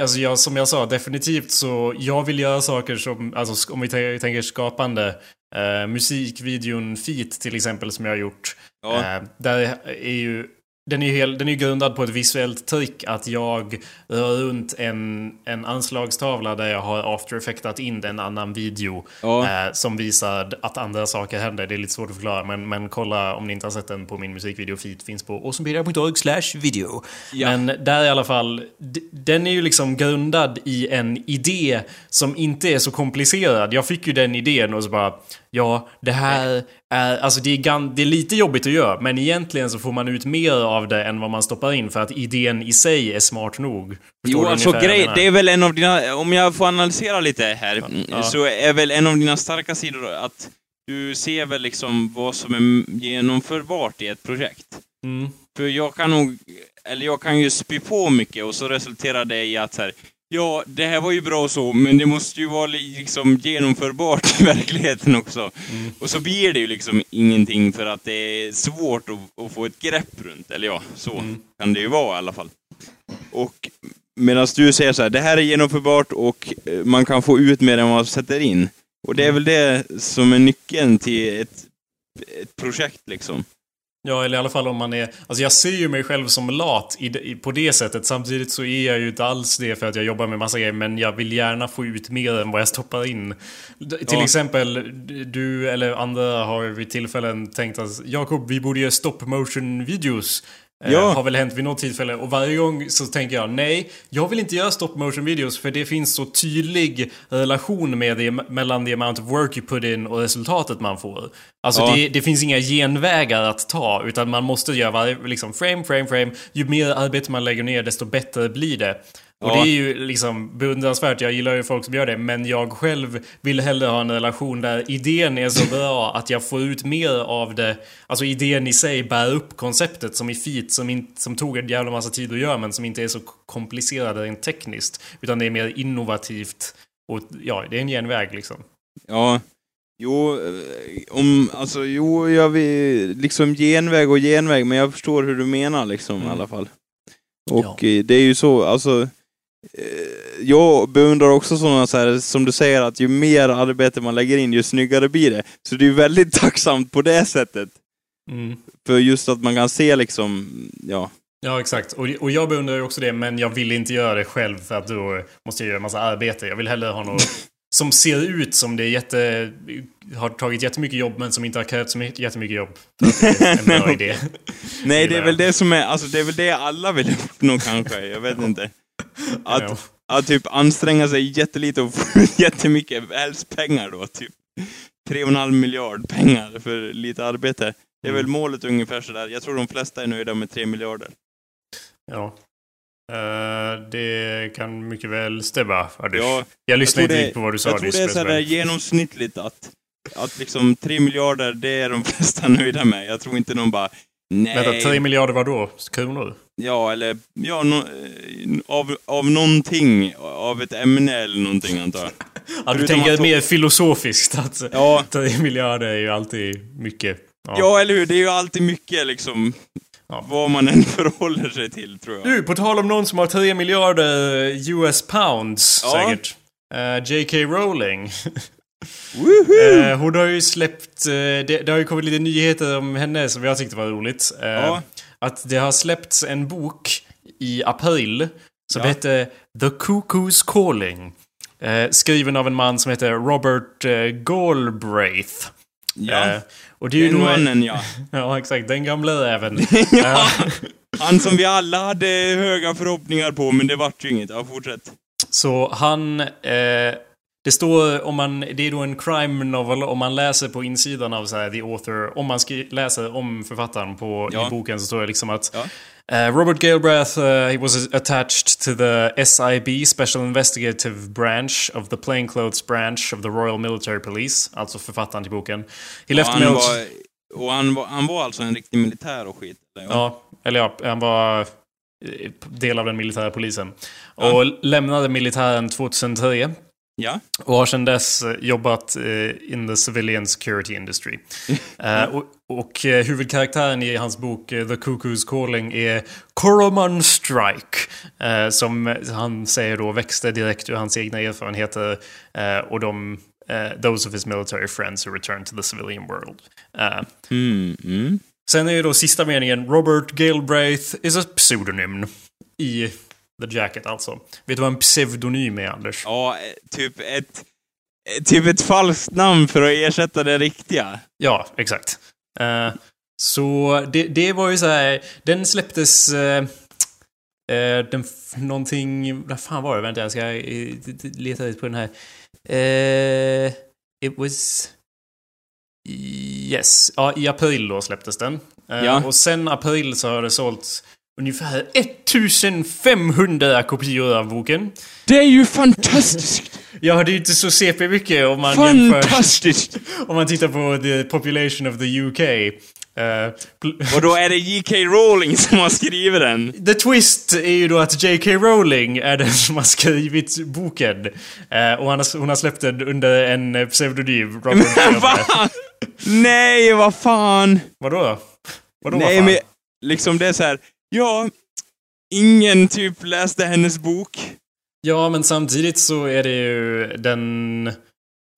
Alltså jag, som jag sa, definitivt så... Jag vill göra saker som, alltså om vi tän- tänker skapande. Eh, musikvideon Feet till exempel som jag har gjort. Ja. Eh, där är ju... Den är ju den är grundad på ett visuellt trick att jag rör runt en, en anslagstavla där jag har after effectat in en annan video Ja. eh, som visar att andra saker händer. Det är lite svårt att förklara men, men kolla om ni inte har sett den på min musikvideo feed finns på awesomepedia.org slash video. Ja. Men där i alla fall, den är ju liksom grundad i en idé som inte är så komplicerad. Jag fick ju den idén och så bara Ja, det här är, alltså det är, det är lite jobbigt att göra, men egentligen så får man ut mer av det än vad man stoppar in för att idén i sig är smart nog. Jo, alltså grej, det är väl en av dina, om jag får analysera lite här, Ja. så är väl en av dina starka sidor att du ser väl liksom vad som är genomförbart i ett projekt. Mm. För jag kan nog, eller jag kan ju spy på mycket och så resulterar det i att så här, ja, det här var ju bra och så, men det måste ju vara li- liksom genomförbart i verkligheten också. Och så blir det ju liksom ingenting för att det är svårt att, att få ett grepp runt, eller ja, så kan det ju vara i alla fall. Och medan du säger så här, det här är genomförbart och eh, man kan få ut mer än vad man sätter in. Och det är väl det som är nyckeln till ett, ett projekt liksom. Ja, eller i alla fall om man är... Alltså jag ser ju mig själv som lat i, på det sättet. Samtidigt så är jag ju inte alls det för att jag jobbar med massa grejer. Men jag vill gärna få ut mer än vad jag stoppar in. D- Till Ja. exempel, du eller andra har vid tillfällen tänkt att Jakob, vi borde göra stop motion videos. Eh, Ja. Har väl hänt vid något tillfälle. Och varje gång så tänker jag nej, jag vill inte göra stop motion videos för det finns så tydlig relation med det, mellan the amount of work you put in och resultatet man får. Alltså Ja. det, det finns inga genvägar att ta utan man måste göra varje, liksom frame, frame, frame. Ju mer arbete man lägger ner desto bättre blir det. Och Ja. det är ju liksom beundransvärt, jag gillar ju folk som gör det, men jag själv vill hellre ha en relation där idén är så bra att jag får ut mer av det. Alltså idén i sig bär upp konceptet som i Feet som, som tog en jävla massa tid att göra men som inte är så komplicerad rent tekniskt. Utan det är mer innovativt och ja, det är en genväg liksom. Ja. Jo, eh, om, alltså, jo, jag vill liksom genväg och genväg, men jag förstår hur du menar liksom Mm. i alla fall. Och eh, det är ju så, alltså, jag beundrar också sådana så här, som du säger, att ju mer arbete man lägger in, ju snyggare blir det. Så det är väldigt (laughs) tacksamt på det sättet. Mm. För just att man kan se liksom, ja. Ja, exakt. Och, och jag beundrar ju också det, men jag vill inte göra det själv för att då måste jag göra en massa arbete. Jag vill hellre ha något (laughs) som ser ut som det är jätte... Har tagit jättemycket jobb, men som inte har krävt så mycket, jättemycket jobb. Det är en bra (laughs) idé. Nej, det är väl det som är, alltså det är väl det alla vill uppnå kanske, jag vet inte. Att, att typ anstränga sig jättelite och få ut jättemycket, pengar då, typ. Tre och en halv miljard pengar för lite arbete. Det är Mm. väl målet ungefär sådär. Jag tror de flesta är nöjda med tre miljarder. Ja. Eh, det kan mycket väl stämma, Anders. Ja, jag lyssnade jag inte riktigt på vad du sa jag tror det är sådär genomsnittligt att, att liksom tre miljarder, det är de (laughs) flesta nöjda med. Jag tror inte någon bara, nej. Vänta, 3 miljarder vad då? Kronor? Ja, eller ja, no, eh, av, av någonting, av ett ämne eller någonting antar jag. Ja, du tänker att- mer filosofiskt att Ja, 3 miljarder är ju alltid mycket. ja. eller hur? Det är ju alltid mycket liksom, Ja. vad man än (laughs) förhåller sig till tror jag. Du, på tal om någon som har 3 miljarder US pounds Ja. säkert. Eh, J.K. Rowling. (laughs) Eh, hon har ju släppt... eh, det, det har ju kommit lite nyheter om henne som jag tyckte var roligt. Eh, Ja. Att det har släppts en bok i april som Ja. heter The Cuckoo's Calling. Eh, skriven av en man som heter Robert eh, Galbraith. ja, Eh, och det är ju den då... mannen ja. (laughs) Ja, exakt. Den gamla räven. (laughs) ja. Eh, Han som vi alla hade höga förhoppningar på, men det vart ju inget. Ja, fortsätt. Så han... Det står om man... Det är då en crime novel om man läser på insidan av så här, the author. Om man läser om författaren på, Ja. i boken så står det liksom att... Ja. eh, Robert Galbraith, uh, he was attached to the SIB, Special Investigative Branch of the Plainclothes Branch of the Royal Military Police. Alltså författaren till boken. He Och left han, var, och han, var, han var alltså en riktig militär och skit? Eller? Ja, eller ja, han var eh, del av den militära polisen. Ja. Och lämnade militären 2003. Ja. Och har sedan dess eh, jobbat eh, in the civilian security industry. (laughs) Eh, och och eh, huvudkaraktären i hans bok eh, The Cuckoo's Calling är Koroman Strike. Som han säger då växte direkt ur hans egna erfarenheter. Och de, those of his military friends who returned to the civilian world. Mm, mm. Sen är ju då sista meningen Robert Galbraith is a pseudonym. I The Jacket alltså. Vet du vad en pseudonym är Anders? Ja, typ ett, typ ett falskt namn för att ersätta det riktiga. Ja, exakt. Eh, så det, det var ju så här. Den släpptes... eh, eh, den, någonting... Vad fan var det? Vänta, jag ska leta lite på den här. Eh, it was... Yes. Ja, i april då släpptes den. Ja. Och sen april så har det sålts ungefär 1500 kopior av boken. Det är ju fantastiskt! (laughs) Ja, det är ju inte så CP mycket om man jämför... fantastiskt! (laughs) Om man tittar på the population of the UK. Eh, pl- Och då är det J.K. Rowling som har skrivit den. the twist är ju då att J.K. Rowling är den som har skrivit boken. Eh, och har, hon har släppt den under en eh, pseudonym. Robert Men va? Nej, vad fan! Vadå då? Vadå Nej, vad fan? men liksom det är så här. Ja, ingen typ läste hennes bok. Ja, men samtidigt så är det ju den...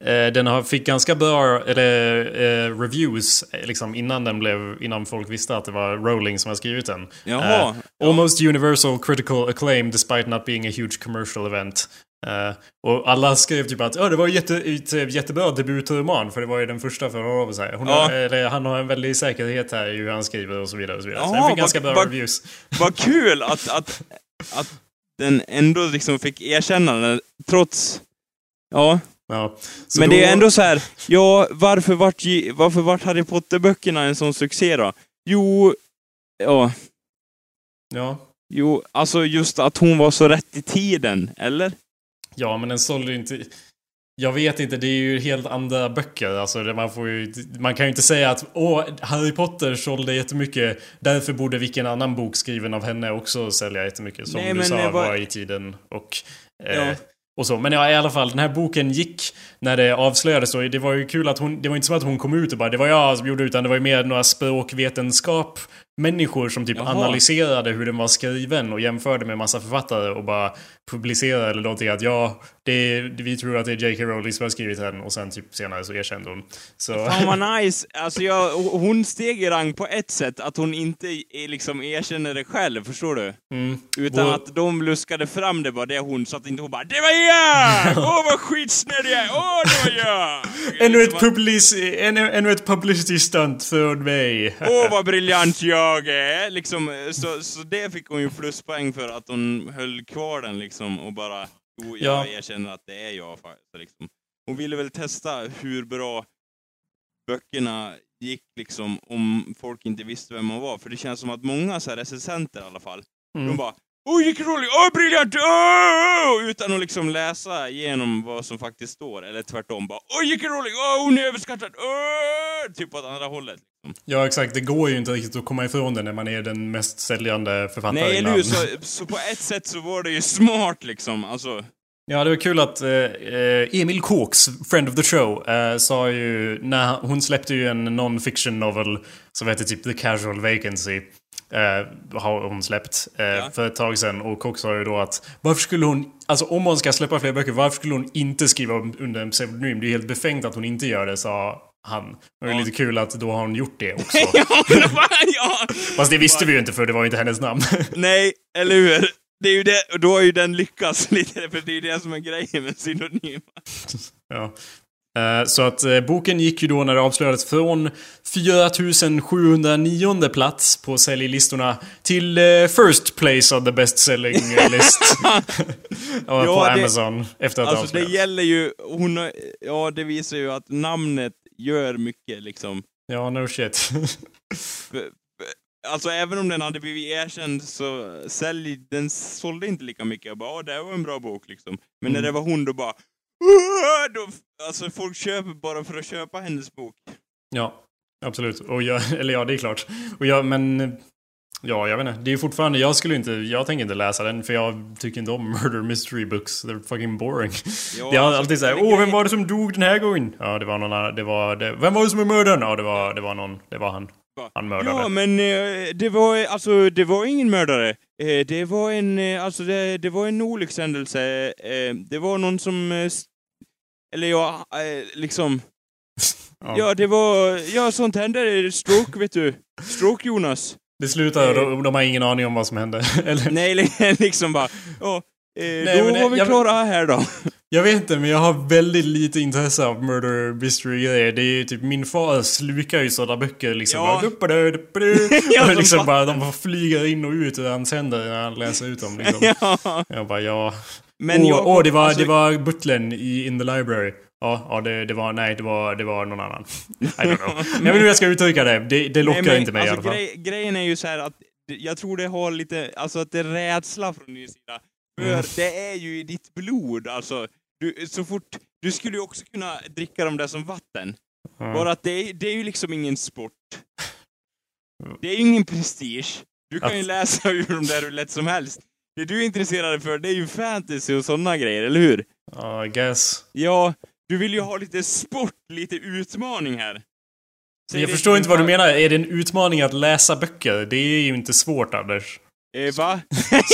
eh, den har, fick ganska bra eller, eh, reviews eh, liksom, innan den blev, innan folk visste att det var Rowling som har skrivit den. Jaha. Eh, almost universal critical acclaim despite not being a huge commercial event. Eh, och alla skrev typ att oh, det var jätte, ett, jättebra debutroman för det var ju den första för honom. Så här. Hon Ja. har, eller, han har en väldig säkerhet här i hur han skriver och så vidare. Och så vidare. så Jaha, den fick ganska bra reviews. (laughs) Vad kul att, att, att den ändå liksom fick erkännande trots... Ja, Ja. Så men då- det är ändå så här. ja, varför vart, varför vart Harry Potter-böckerna en sån succé då? Jo, ja, Ja. jo, alltså just att hon var så rätt i tiden, eller? Ja, men den sålde ju inte... Jag vet inte, det är ju helt andra böcker. Alltså, man, får ju, man kan ju inte säga att Åh, Harry Potter sålde jättemycket. Därför borde vilken annan bok skriven av henne också sälja jättemycket. Som Nej, du sa var- var i tiden. Och, eh, Ja. och så. Men ja, i alla fall, den här boken gick när det avslöjades. Och det var ju kul att hon... Det var inte som att hon kom ut och bara det var jag som gjorde det", utan det var ju mer några språkvetenskap människor som typ Jaha. analyserade hur den var skriven och jämförde med massa författare och bara publicerade eller någonting att ja, det är, vi tror att det är J.K. Rowling som har skrivit den och sen typ senare så erkände hon. Så... Fan vad nice! Alltså jag, hon steg i rang på ett sätt, att hon inte är, liksom erkänner det själv, förstår du? Mm. Utan Och- att de luskade fram det bara, det är hon, så att inte hon bara ”Det var jag! (laughs) Åh vad skitsnäll jag är! Åh det var jag!” Ännu ett, Liksom, publici- ännu, ännu ett publicity stunt från mig. Åh vad briljant jag är! Liksom, så, så det fick hon ju pluspoäng för att hon höll kvar den liksom och bara Jo, jag Ja. erkänner att det är jag. Liksom. Hon ville väl testa hur bra böckerna gick liksom om folk inte visste vem man var. För det känns som att många så här recensenter i alla fall, Mm. de bara Oj, vilken rolig! Åh, briljant! Åh! Utan att liksom läsa igenom vad som faktiskt står, eller tvärtom bara Oj, vilken rolig! Åh, hon är överskattad! Åh! Typ åt andra hållet. Ja, exakt. Det går ju inte riktigt att komma ifrån det när man är den mest säljande författaren Nej, i eller hur? namn. Så, så på ett sätt så var det ju smart liksom. Alltså, Ja, det var kul att eh, eh, Emil Kåks, friend of the show, eh, sa ju... När hon släppte ju en non-fiction novel som heter typ The Casual Vacancy. Eh, har hon släppt eh, Ja. för ett tag sedan. Och Kåk sa ju då att varför skulle hon... Alltså om hon ska släppa fler böcker, varför skulle hon inte skriva under en pseudonym? Det är helt befängt att hon inte gör det, sa han. Det var Ja. lite kul att då har hon gjort det också. (laughs) ja, ja! Fast det visste vi ju inte för det var ju inte hennes namn. (laughs) Nej, eller hur? Det är ju det, och då har ju den lyckats (laughs) lite, för det är ju det som är grejen med synonym. Ja. Eh, Så att eh, boken gick ju då när det avslöjades från 4709 plats på säljlistorna till eh, first place on the best selling list. ja, på det- Amazon efter att Alltså det gäller ju, hon ja det visar ju att namnet gör mycket liksom. Ja, no shit. (laughs) Alltså även om den hade blivit erkänd så sälj, den sålde inte lika mycket. Jag bara, "Ja, det var en bra bok liksom. Men när Mm. det var hon då bara, då, alltså folk köper bara för att köpa hennes bok. ja, absolut. Och jag, (laughs) eller ja, det är klart. Och jag, men... Ja, jag vet inte. Det är fortfarande, jag skulle inte, jag tänker inte läsa den för jag tycker inte om (laughs) murder mystery books. They're fucking boring. Ja, Det är alltså, alltid såhär, åh vem var det som dog den här gången? Ja, det var någon det var, det, vem var det som är mördaren? Ja, det var, det var någon, det var han. Han mördade. Ja, men eh, det var alltså, det var ingen mördare. Eh, det var en, eh, alltså det, det var en olyckshändelse. Det var någon som, eller ja, liksom, (laughs) ja det var, ja sånt händer. Stroke vet du. Stroke Jonas. Det slutar och de, de har ingen aning om vad som hände. (laughs) Eller, Nej, li- (laughs) liksom bara, ja, eh, då men var vi jag- klara här då. (laughs) jag vet inte, men jag har väldigt lite intresse av murder mystery grejer. Det är typ, min far slukar ju sådana böcker liksom. Ja. Bara. Ja, Och som liksom bara, de bara flyger in och ut ur hans händer när han läser ut dem liksom. ja. Jag bara, ja. Men åh, jag, åh, det var, alltså, det var butlern i In the Library. Ja, ja det, det var, nej, det var, det var någon annan. I don't know. Jag vet inte hur jag ska uttrycka det. Det, det lockar Nej, men inte mig i alltså, alla fall. Grej, grejen är ju så här att jag tror det har lite, alltså att det är rädsla från din sida. För Mm. det är ju i ditt blod, alltså. Du, så fort, du skulle ju också kunna dricka dem där som vatten. Ja. Bara att det är, det är ju liksom ingen sport. Det är ju ingen prestige. Du kan ju läsa ur dem där hur lätt som helst. Det du är intresserad för, det är ju fantasy och sådana grejer, eller hur? Ja, I guess. Ja, du vill ju ha lite sport, lite utmaning här. Säg jag förstår inte vad du menar. Är det en utmaning att läsa böcker? Det är ju inte svårt, Anders. Eh, va?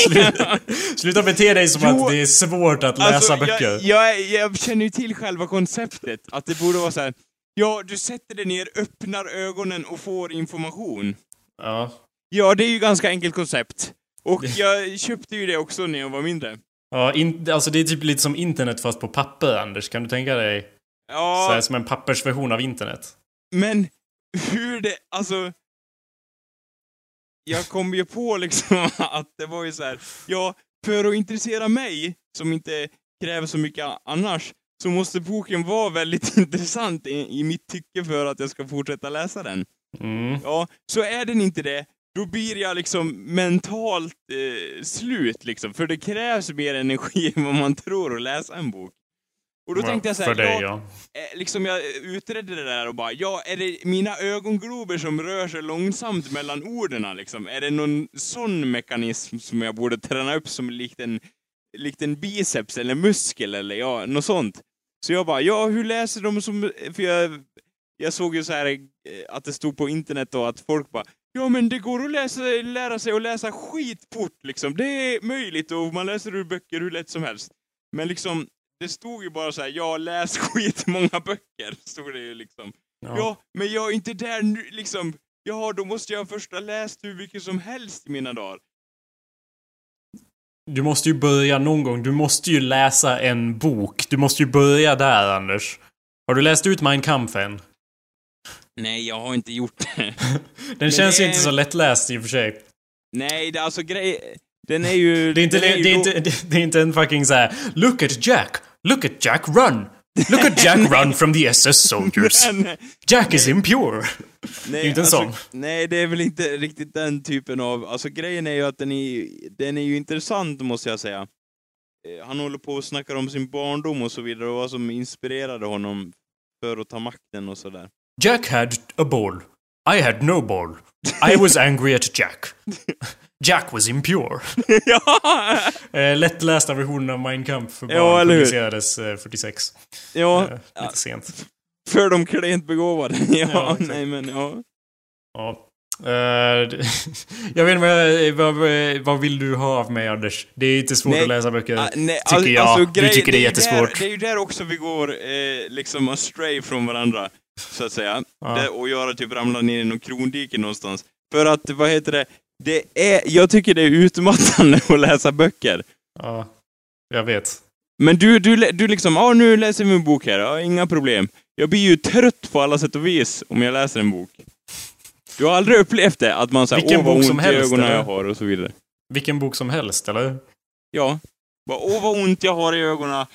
Sluta, (laughs) sluta bete dig som Jo, att det är svårt att läsa alltså, böcker. Jag, jag, jag känner ju till själva konceptet, att det borde vara så här. Ja, du sätter dig ner, öppnar ögonen och får information. Ja. Ja, det är ju ganska enkelt koncept. Och jag köpte ju det också när jag var mindre. Ja, in, alltså det är typ lite som internet fast på papper, Anders. Kan du tänka dig? Så Ja, här, som en pappersversion av internet. men hur det, alltså... Jag kom ju på liksom (laughs) att det var ju så här. ja, för att intressera mig, som inte kräver så mycket annars, så måste boken vara väldigt (laughs) intressant i, i mitt tycke för att jag ska fortsätta läsa den. Mm. Ja, så är den inte det, då blir jag liksom mentalt eh, slut liksom. För det krävs mer energi (laughs) än vad man tror att läsa en bok. Och då tänkte jag så här, För dig, ja, ja. eh, liksom jag utredde det där och bara, ja, är det mina ögonglober som rör sig långsamt mellan orden liksom? Är det någon sån mekanism som jag borde träna upp som likt en, likt en biceps eller muskel eller ja, något sånt? Så jag bara, ja, hur läser de som, för jag, jag såg ju så här eh, att det stod på internet då att folk bara Ja men det går att läsa, lära sig att läsa skitfort liksom. Det är möjligt och man läser ur böcker hur lätt som helst. Men liksom, det stod ju bara så här, ja läs (laughs) skitmånga böcker, stod det ju liksom. Ja. men jag är inte där nu liksom. Ja, då måste jag först ha läst hur mycket som helst i mina dagar. Du måste ju börja någon gång. Du måste ju läsa en bok. Du måste ju börja där, Anders. Har du läst ut Mein Kampf än? Nej, jag har inte gjort det. (laughs) Den känns det ju är- inte så lättläst i och för sig. Nej, det, alltså grej... Den är ju... Det är inte, det, ju det är inte, det, är inte en fucking så här. Look at Jack! Look at Jack run! Look at Jack run from the SS soldiers! (laughs) Jack is impure! Nej, är inte en alltså, sån. Nej, det är väl inte riktigt den typen av... Alltså grejen är ju att den är, den är ju intressant, måste jag säga. Eh, Han håller på och snackar om sin barndom och så vidare, och vad som inspirerade honom för att ta makten och sådär. Jack had a ball. I had no ball. I was (laughs) angry at Jack. Jack was impure. (laughs) ja! Eh, lättlästa versionen av Mein Kampf för barn Ja, eller publicerades eh, 46. ja, Eh, lite sent. för de klent begåvade. (laughs) ja, Ja, nej men ja. Ja. Eh, det- jag vet inte, vad, vad, vad vill du ha av mig Anders? Det är inte svårt Nej, att läsa böcker. Ah, nej, tycker al- jag. alltså, du grej- tycker det är ju jättesvårt. Där, det är ju där också vi går eh, liksom astray från varandra, så att säga. Ja. Det, och göra typ ramla ner i någon krondike någonstans. För att, vad heter det, det är, jag tycker det är utmattande (laughs) att läsa böcker. Ja, jag vet. Men du, du, du liksom, ja nu läser vi en bok här, ja, inga problem. Jag blir ju trött på alla sätt och vis om jag läser en bok. Du har aldrig upplevt det? Att man säger åh vad ont i ögonen eller? jag har och så vidare. Vilken bok som helst, eller? Ja. Bara, åh vad ont jag har i ögonen.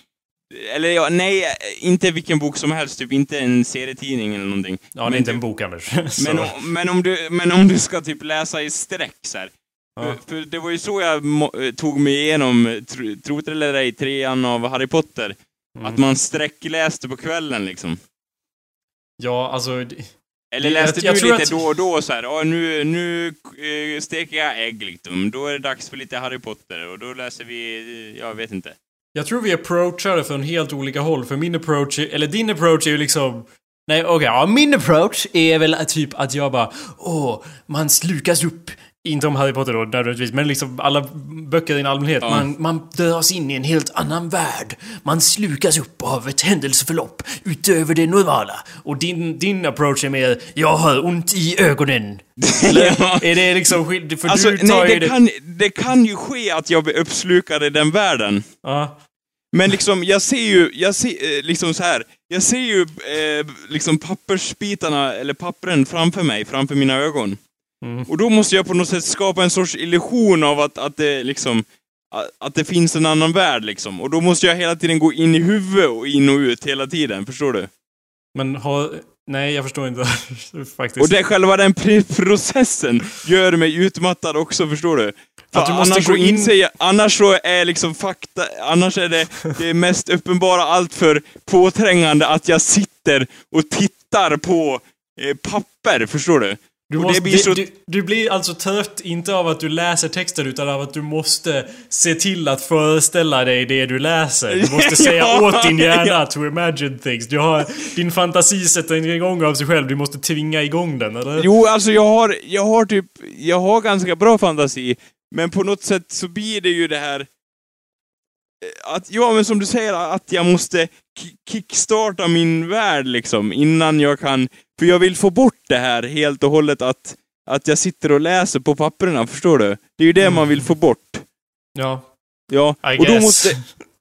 Eller ja, nej, inte vilken bok som helst, typ inte en serietidning eller någonting. Ja, det Men är inte typ- en bok, Anders. Men, (laughs) om- men, om du, men om du ska typ läsa i sträck så här. Ja. För, det var ju så jag eh, tog mig igenom, eh, tro, det eller ej, trean av Harry Potter. Mm. Att man sträckläste på kvällen liksom. Ja, alltså... det- Eller Jag- läste jag du tror lite att- då och då så här, "Ja, nu, nu eh, steker jag ägg liksom. Då är det dags för lite Harry Potter och då läser vi, jag vet inte. Jag tror vi approachar det från helt olika håll, för min approach, är, eller din approach är ju liksom... Nej, okej, ja, min approach är väl typ att jag bara, åh, man slukas upp. Inte om Harry Potter då nödvändigtvis, men liksom alla böcker i allmänhet. Ja. Man, man dras in i en helt annan värld. Man slukas upp av ett händelseförlopp utöver det normala. Och din, din approach är mer, jag har ont i ögonen. Eller (laughs) Ja. är det liksom För Alltså, du tar nej, ju det kan, det kan ju ske att jag blir uppslukad i den världen. Ja. Men liksom, jag ser ju, jag ser, eh, liksom så här. jag ser ju eh, liksom pappersbitarna, eller pappren framför mig, framför mina ögon. Mm. Och då måste jag på något sätt skapa en sorts illusion av att, att det liksom, att, det finns en annan värld liksom. Och då måste jag hela tiden gå in i huvudet och in och ut hela tiden, förstår du? Men har... Nej, jag förstår inte (laughs) faktiskt. Och det, själva den pr- processen gör mig utmattad också, förstår du? För Att du måste annars, gå in- inser jag, annars så är liksom fakta, annars är det det mest uppenbara alltför påträngande att jag sitter och tittar på eh, papper, förstår du? Du, måste, blir så... du, du blir alltså trött, inte av att du läser texter, utan av att du måste se till att föreställa dig det du läser. Du måste (laughs) säga Ja, åt din hjärna ja. to imagine things. Du har, din fantasi sätter igång av sig själv, du måste tvinga igång den, eller? Jo, alltså jag har, jag har typ, jag har ganska bra fantasi, Men på något sätt så blir det ju det här att, ja men som du säger, att jag måste ki- kickstarta min värld liksom innan jag kan, för jag vill få bort det här helt och hållet att, att jag sitter och läser på papperna, förstår du? Det är ju det man vill få bort. Ja, Ja, I och då guess. måste,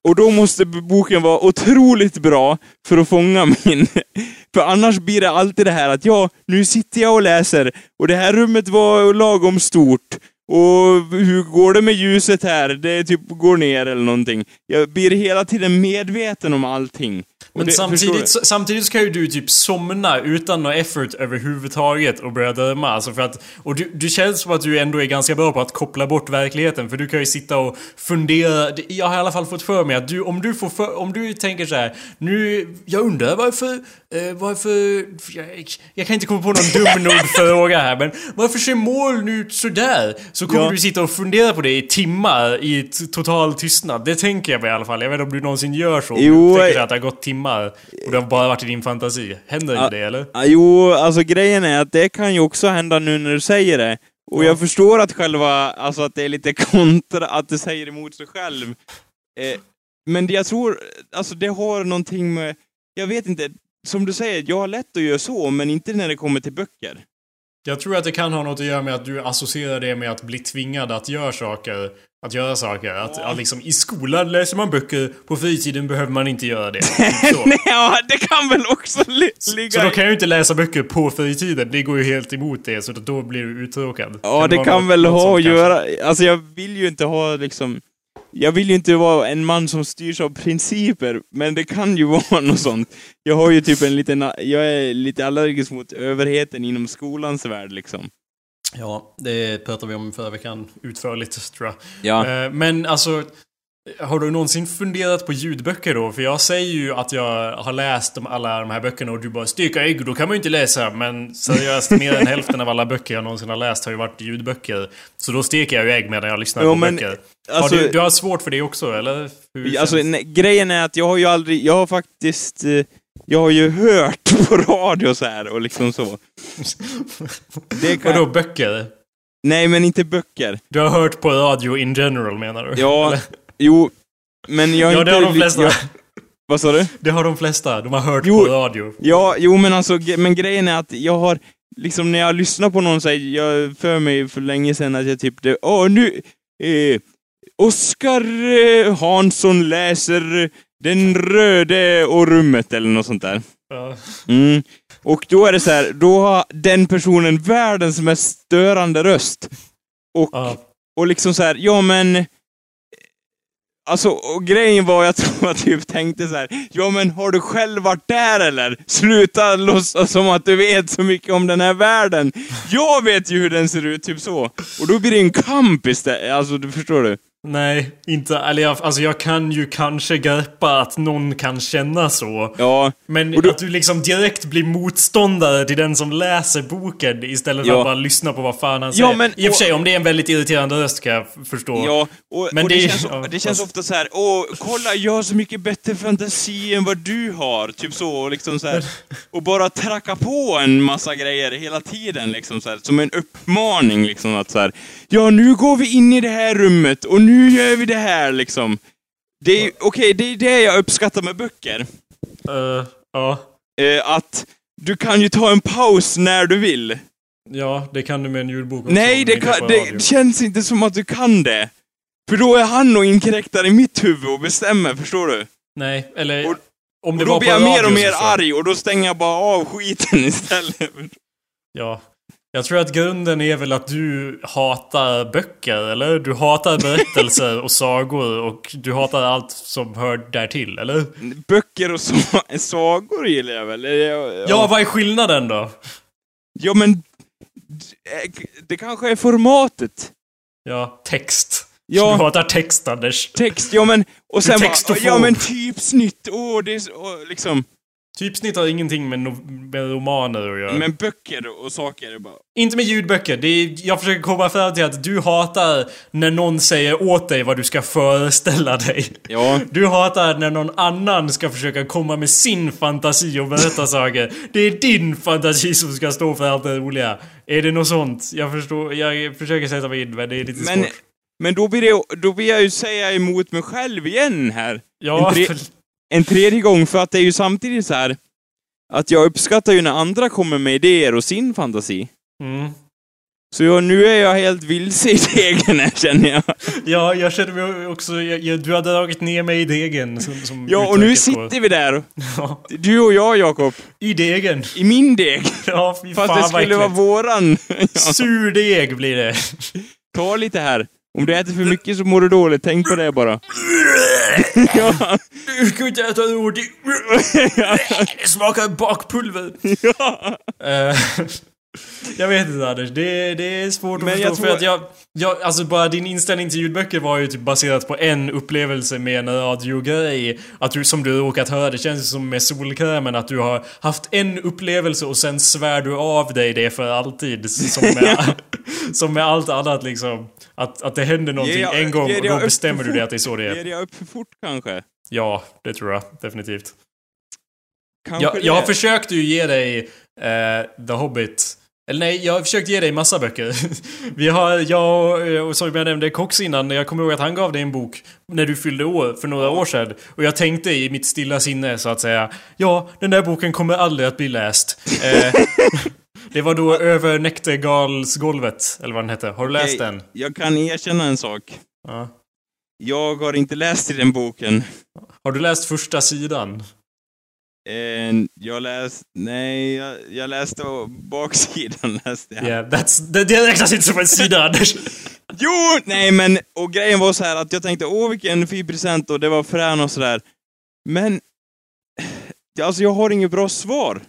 och då måste boken vara otroligt bra för att fånga min... (laughs) För annars blir det alltid det här att ja, nu sitter jag och läser och det här rummet var lagom stort. Och hur går det med ljuset här? Det typ går ner eller någonting. Jag blir hela tiden medveten om allting. Men det, samtidigt, samtidigt ska ju du typ somna utan någon effort överhuvudtaget och börja döma. Alltså för att, och du, du känns som att du ändå är ganska bra på att koppla bort verkligheten. För du kan ju sitta och fundera. Jag har i alla fall fått för mig att du, om du får för, om du tänker så här, nu, jag undrar varför, eh, varför, jag, jag kan inte komma på någon dum nog fråga här men varför ser moln ut sådär? Så kommer Ja. du sitta och fundera på det i timmar i total tystnad. Det tänker jag mig i alla fall. Jag vet inte om du någonsin gör så. Jo, du tänker jag- att det har gått timmar och det har bara varit i din fantasi. Händer inte det eller? Jo, alltså grejen är att det kan ju också hända nu när du säger det. Och jag förstår att själva, alltså att det är lite (laughs) kontra, att det säger emot sig själv. Eh, men det jag tror, alltså det har någonting med, jag vet inte, som du säger, jag har lätt att göra så, men inte när det kommer till böcker. Jag tror att det kan ha något att göra med att du associerar det med att bli tvingad att göra saker. Att göra saker. Att, att liksom, I skolan läser man böcker, på fritiden behöver man inte göra det. (laughs) Så. Nej, ja, det kan väl också li ligga Så då i- kan jag ju inte läsa böcker på fritiden. Det går ju helt emot det, så då blir du uttråkad. Ja, det vara kan något- väl något ha att göra, alltså jag vill ju inte ha liksom, jag vill ju inte vara en man som styrs av principer, men det kan ju (laughs) vara något sånt. Jag har ju typ en liten, jag är lite allergisk mot överheten inom skolans värld liksom. Ja, det pratade vi om förra veckan utförligt, tror jag. Ja. Eh, Men alltså, har du någonsin funderat på ljudböcker då? För jag säger ju att jag har läst alla de här böckerna och du bara steka ägg, då kan man ju inte läsa. Men seriöst, mer än hälften av alla böcker jag någonsin har läst har ju varit ljudböcker. Så då steker jag ju ägg medan jag lyssnar Jo, på men, böcker. Alltså, har du, du har svårt för det också, eller? Alltså nej, grejen är att jag har ju aldrig, jag har faktiskt, eh, jag har ju hört (laughs) på radio så här och liksom så. (laughs) Det kan, Vadå böcker? nej men inte böcker. Du har hört på radio in general menar du? Ja, Eller? Jo, men jag har Ja, inte... det har de flesta. Jag, vad sa du? Det har de flesta. De har hört Jo. på radio. Ja, jo men alltså, men grejen är att jag har, liksom när jag lyssnar på någon säger, jag för mig för länge sedan att jag typ, åh nu, eh, Oskar eh, Hansson läser Den röde och rummet eller något sånt där. Ja. Mm. Och då är det så här, då har den personen världens mest störande röst. Och, Ja. och liksom så här, ja men... Alltså, och grejen var, jag tror jag typ tänkte så här, ja men har du själv varit där eller? Sluta låtsas som att du vet så mycket om den här världen. Jag vet ju hur den ser ut, typ så. Och då blir det en kamp istället, alltså du förstår du? Nej, inte... Eller jag, alltså jag kan ju kanske greppa att någon kan känna så. Ja, Men då- att du liksom direkt blir motståndare till den som läser boken istället för Ja. att bara lyssna på vad fan han Ja, säger. men- I och för sig, om det är en väldigt irriterande röst kan jag förstå. Ja, och, Men och det, det- känns, ja, det känns ofta så här, åh, kolla, jag har så mycket bättre fantasi än vad du har, typ så, och liksom så här, (laughs) och bara tracka på en massa grejer hela tiden, liksom så här, som en uppmaning, liksom att så här, ja, nu går vi in i det här rummet, och nu gör vi det här, liksom. Det är, okej, det är det jag uppskattar med böcker. Eh, ja. Eh, att du kan ju ta en paus när du vill. ja, det kan du med en ljudbok också. Nej, det, kan, det känns inte som att du kan det. För då är han och inkräktar i mitt huvud och bestämmer, förstår du? Nej, eller... Och- om det Och då blir jag mer och mer arg och då stänger jag bara av skiten (laughs) istället. Ja. Jag tror att grunden är väl att du hatar böcker, eller? Du hatar berättelser och sagor och du hatar allt som hör därtill, eller? Böcker och sagor gillar jag väl? Ja, Ja, vad är skillnaden då? ja men... d- Det kanske är formatet. Ja, text. Ja. Du hatar text, Anders. Text, ja men... Och sen bara, ja men typsnitt, åh det är så, åh, liksom. Typsnitt har ingenting med, no- med romaner att göra. Men böcker och saker är bara... Inte med ljudböcker. Det är, jag försöker komma fram till att du hatar när någon säger åt dig vad du ska föreställa dig. Ja. Du hatar när någon annan ska försöka komma med sin fantasi och berätta saker. Det är din fantasi som ska stå för allt det roliga. Är det något sånt? Jag förstår, jag försöker sätta mig in men det är lite Men, svårt. Men då blir, det, då blir jag ju säga emot mig själv igen här. Ja, för, En tredje gång, för att det är ju samtidigt så här att jag uppskattar ju när andra kommer med idéer och sin fantasi. mm. Så jag, nu är jag helt vilse i (laughs) degen här, känner jag. Ja, jag känner mig också... Jag, jag, du har dragit ner mig i degen. Som, som Ja, och nu sitter vi där. (laughs) Ja, Du och jag, Jakob. I degen. I min deg. Ja, fy Fast fan det skulle vara våran. (laughs) Ja. Surdeg blir det. Ta lite här. Om du äter för mycket så mår du dåligt. Tänk på det bara. (laughs) ja. Du kan inte äta ord. (laughs) Det smakar bakpulver. ja. Jag vet inte Anders, det, det är svårt Men att jag förstå tror- för att jag, jag... Alltså bara din inställning till ljudböcker var ju typ baserat på en upplevelse med en radiogrej. Att du, som du råkat höra, det känns som med solkrämen att du har haft en upplevelse och sen svär du av dig det för alltid. Som med, (laughs) som med allt annat liksom. Att, att det händer någonting Ger jag- en gång ger och då jag bestämmer du det att det är så det Ger är. jag upp för fort kanske? Ja, det tror jag definitivt. Kanske Jag, jag har försökt ju ge dig eh, The Hobbit. Eller nej, jag har försökt ge dig massa böcker. (laughs) Vi har, jag och- eh, och som jag nämnde Cox innan, jag kommer ihåg att han gav dig en bok när du fyllde år, för några år sedan. Och jag tänkte i mitt stilla sinne så att säga, ja, den där boken kommer aldrig att bli läst. Eh, (laughs) det var då Över Näktergalsgolvet, eller vad den hette. Har du läst den? Jag kan erkänna en sak. Ja. Jag har inte läst i den boken. Har du läst första sidan? Eh, jag läste... Nej, jag, jag läste baksidan. (laughs) Läste jag. Ja, that's, det, det räknas inte som en sida, Anders. (laughs) Jo! Nej, men... Och grejen var så här att jag tänkte, åh vilken fin present och det var frän och sådär. Men... (sighs) Alltså, jag har inget bra svar.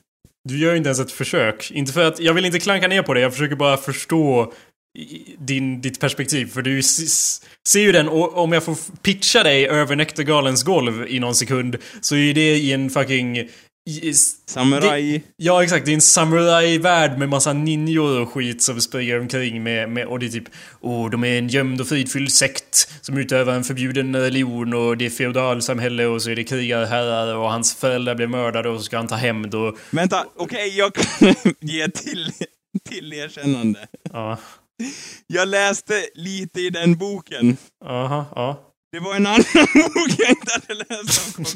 Du gör ju inte ens ett försök. Inte för att, jag vill inte klanka ner på det, jag försöker bara förstå din, ditt perspektiv. För du ser ju den, och om jag får pitcha dig över Näktergalens golv i någon sekund, så är det i en fucking... Samurai... Ja exakt, det är en samurai-värld med massa ninjor och skit som springer omkring med, med och det är typ Åh, de är en gömd och fridfull sekt som utövar en förbjuden religion och det är feodalsamhälle och så är det krigarherrar och hans föräldrar blev mördade och så ska han ta hämnd och... Vänta, okej, jag kan (laughs) ge till, till erkännande. Ja. Jag läste lite i den boken. Aha, ja. Det var en annan (laughs) bok jag inte hade läst av Cox,